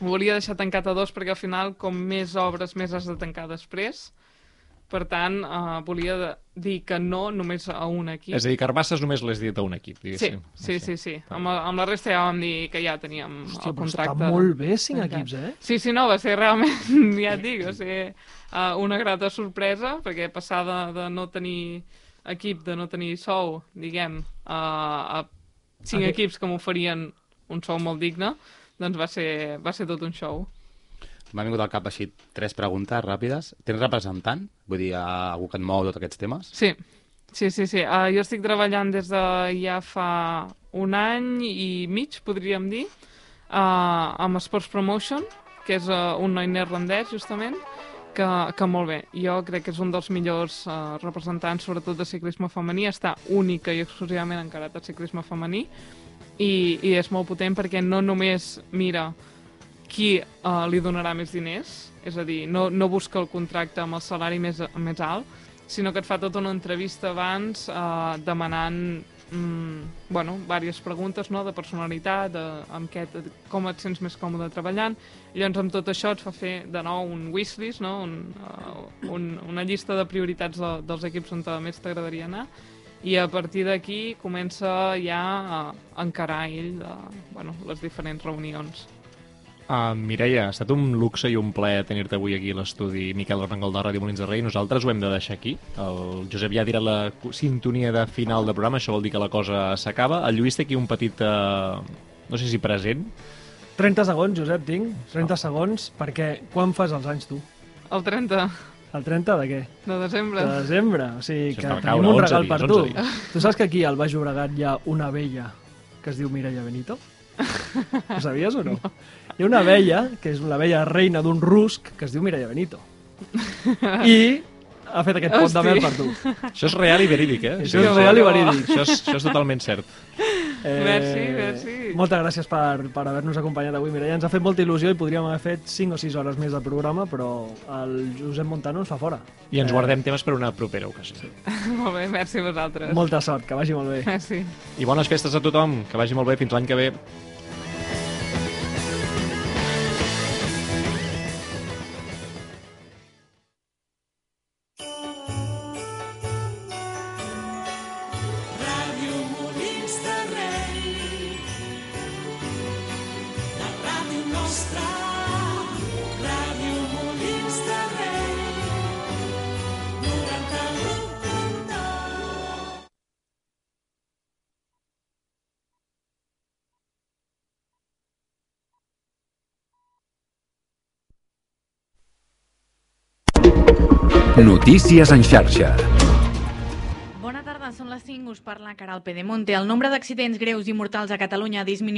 Ho volia deixar tancat a dos perquè al final, com més obres, més has de tancar després. Per tant, uh, volia de, dir que no només a un equip. És a dir, Carbasses només l'has dit a un equip, Sí, diguéssim. sí, sí, sí. Amb, amb la resta ja vam dir que ja teníem Hòstia, el però està contracte. molt bé, cinc equips, eh? Sí, sí, no, va ser realment, ja et dic, va ser uh, una grata sorpresa, perquè passar de, de no tenir equip, de no tenir sou, diguem, uh, a cinc Aquest- equips que m'oferien un sou molt digne, doncs va ser, va ser tot un show. M'ha vingut al cap així tres preguntes ràpides. Tens representant? Vull dir, algú que et mou tots aquests temes? Sí, sí, sí, sí. Uh, jo estic treballant des de ja fa un any i mig, podríem dir, uh, amb Sports Promotion, que és uh, un noi neerlandès, justament, que, que molt bé. Jo crec que és un dels millors uh, representants, sobretot de ciclisme femení, està única i exclusivament encarat al ciclisme femení, i, i és molt potent perquè no només mira qui uh, li donarà més diners, és a dir, no, no busca el contracte amb el salari més, més alt, sinó que et fa tota una entrevista abans eh, demanant mm, bueno, diverses preguntes no? de personalitat, de, amb què, et- com et sents més còmode treballant, i llavors amb tot això et fa fer de nou un wishlist, no? un, uh, un, una llista de prioritats de, dels equips on més t'agradaria anar, i a partir d'aquí comença ja a encarar ell de, bueno, les diferents reunions. Uh, Mireia, ha estat un luxe i un plaer tenir-te avui aquí a l'estudi Miquel Armengol de Ràdio Molins de Rei. Nosaltres ho hem de deixar aquí. El Josep ja dirà la sintonia de final de programa, això vol dir que la cosa s'acaba. El Lluís té aquí un petit, uh, no sé si present, 30 segons, Josep, tinc. 30 segons, perquè quan fas els anys tu? El 30 El 30 de què? de desembre. De desembre. O sigui Això que tenim caure, un 11 regal dies, per tu. 11 dies. Tu saps que aquí al Baix Llobregat hi ha una vella que es diu Mireia Benito? Ho sabies o no? Hi ha una vella, que és la vella reina d'un rusc, que es diu Mireia Benito. I ha fet aquest pot de mel per tu. Això és real i verídic, eh? Això és real i verídic. Això és, això és totalment cert. Eh, Merci, merci. Moltes gràcies per, per haver-nos acompanyat avui, Mireia. Ens ha fet molta il·lusió i podríem haver fet 5 o 6 hores més de programa, però el Josep Montano ens fa fora. I ens guardem temes per una propera ocasió. Molt bé, merci a vosaltres. Molta sort, que vagi molt bé. Merci. I bones festes a tothom, que vagi molt bé fins l'any que ve. Notícies en xarxa. Bona tarda, són les 5, us parla Caral Pedemonte. El nombre d'accidents greus i mortals a Catalunya ha disminuït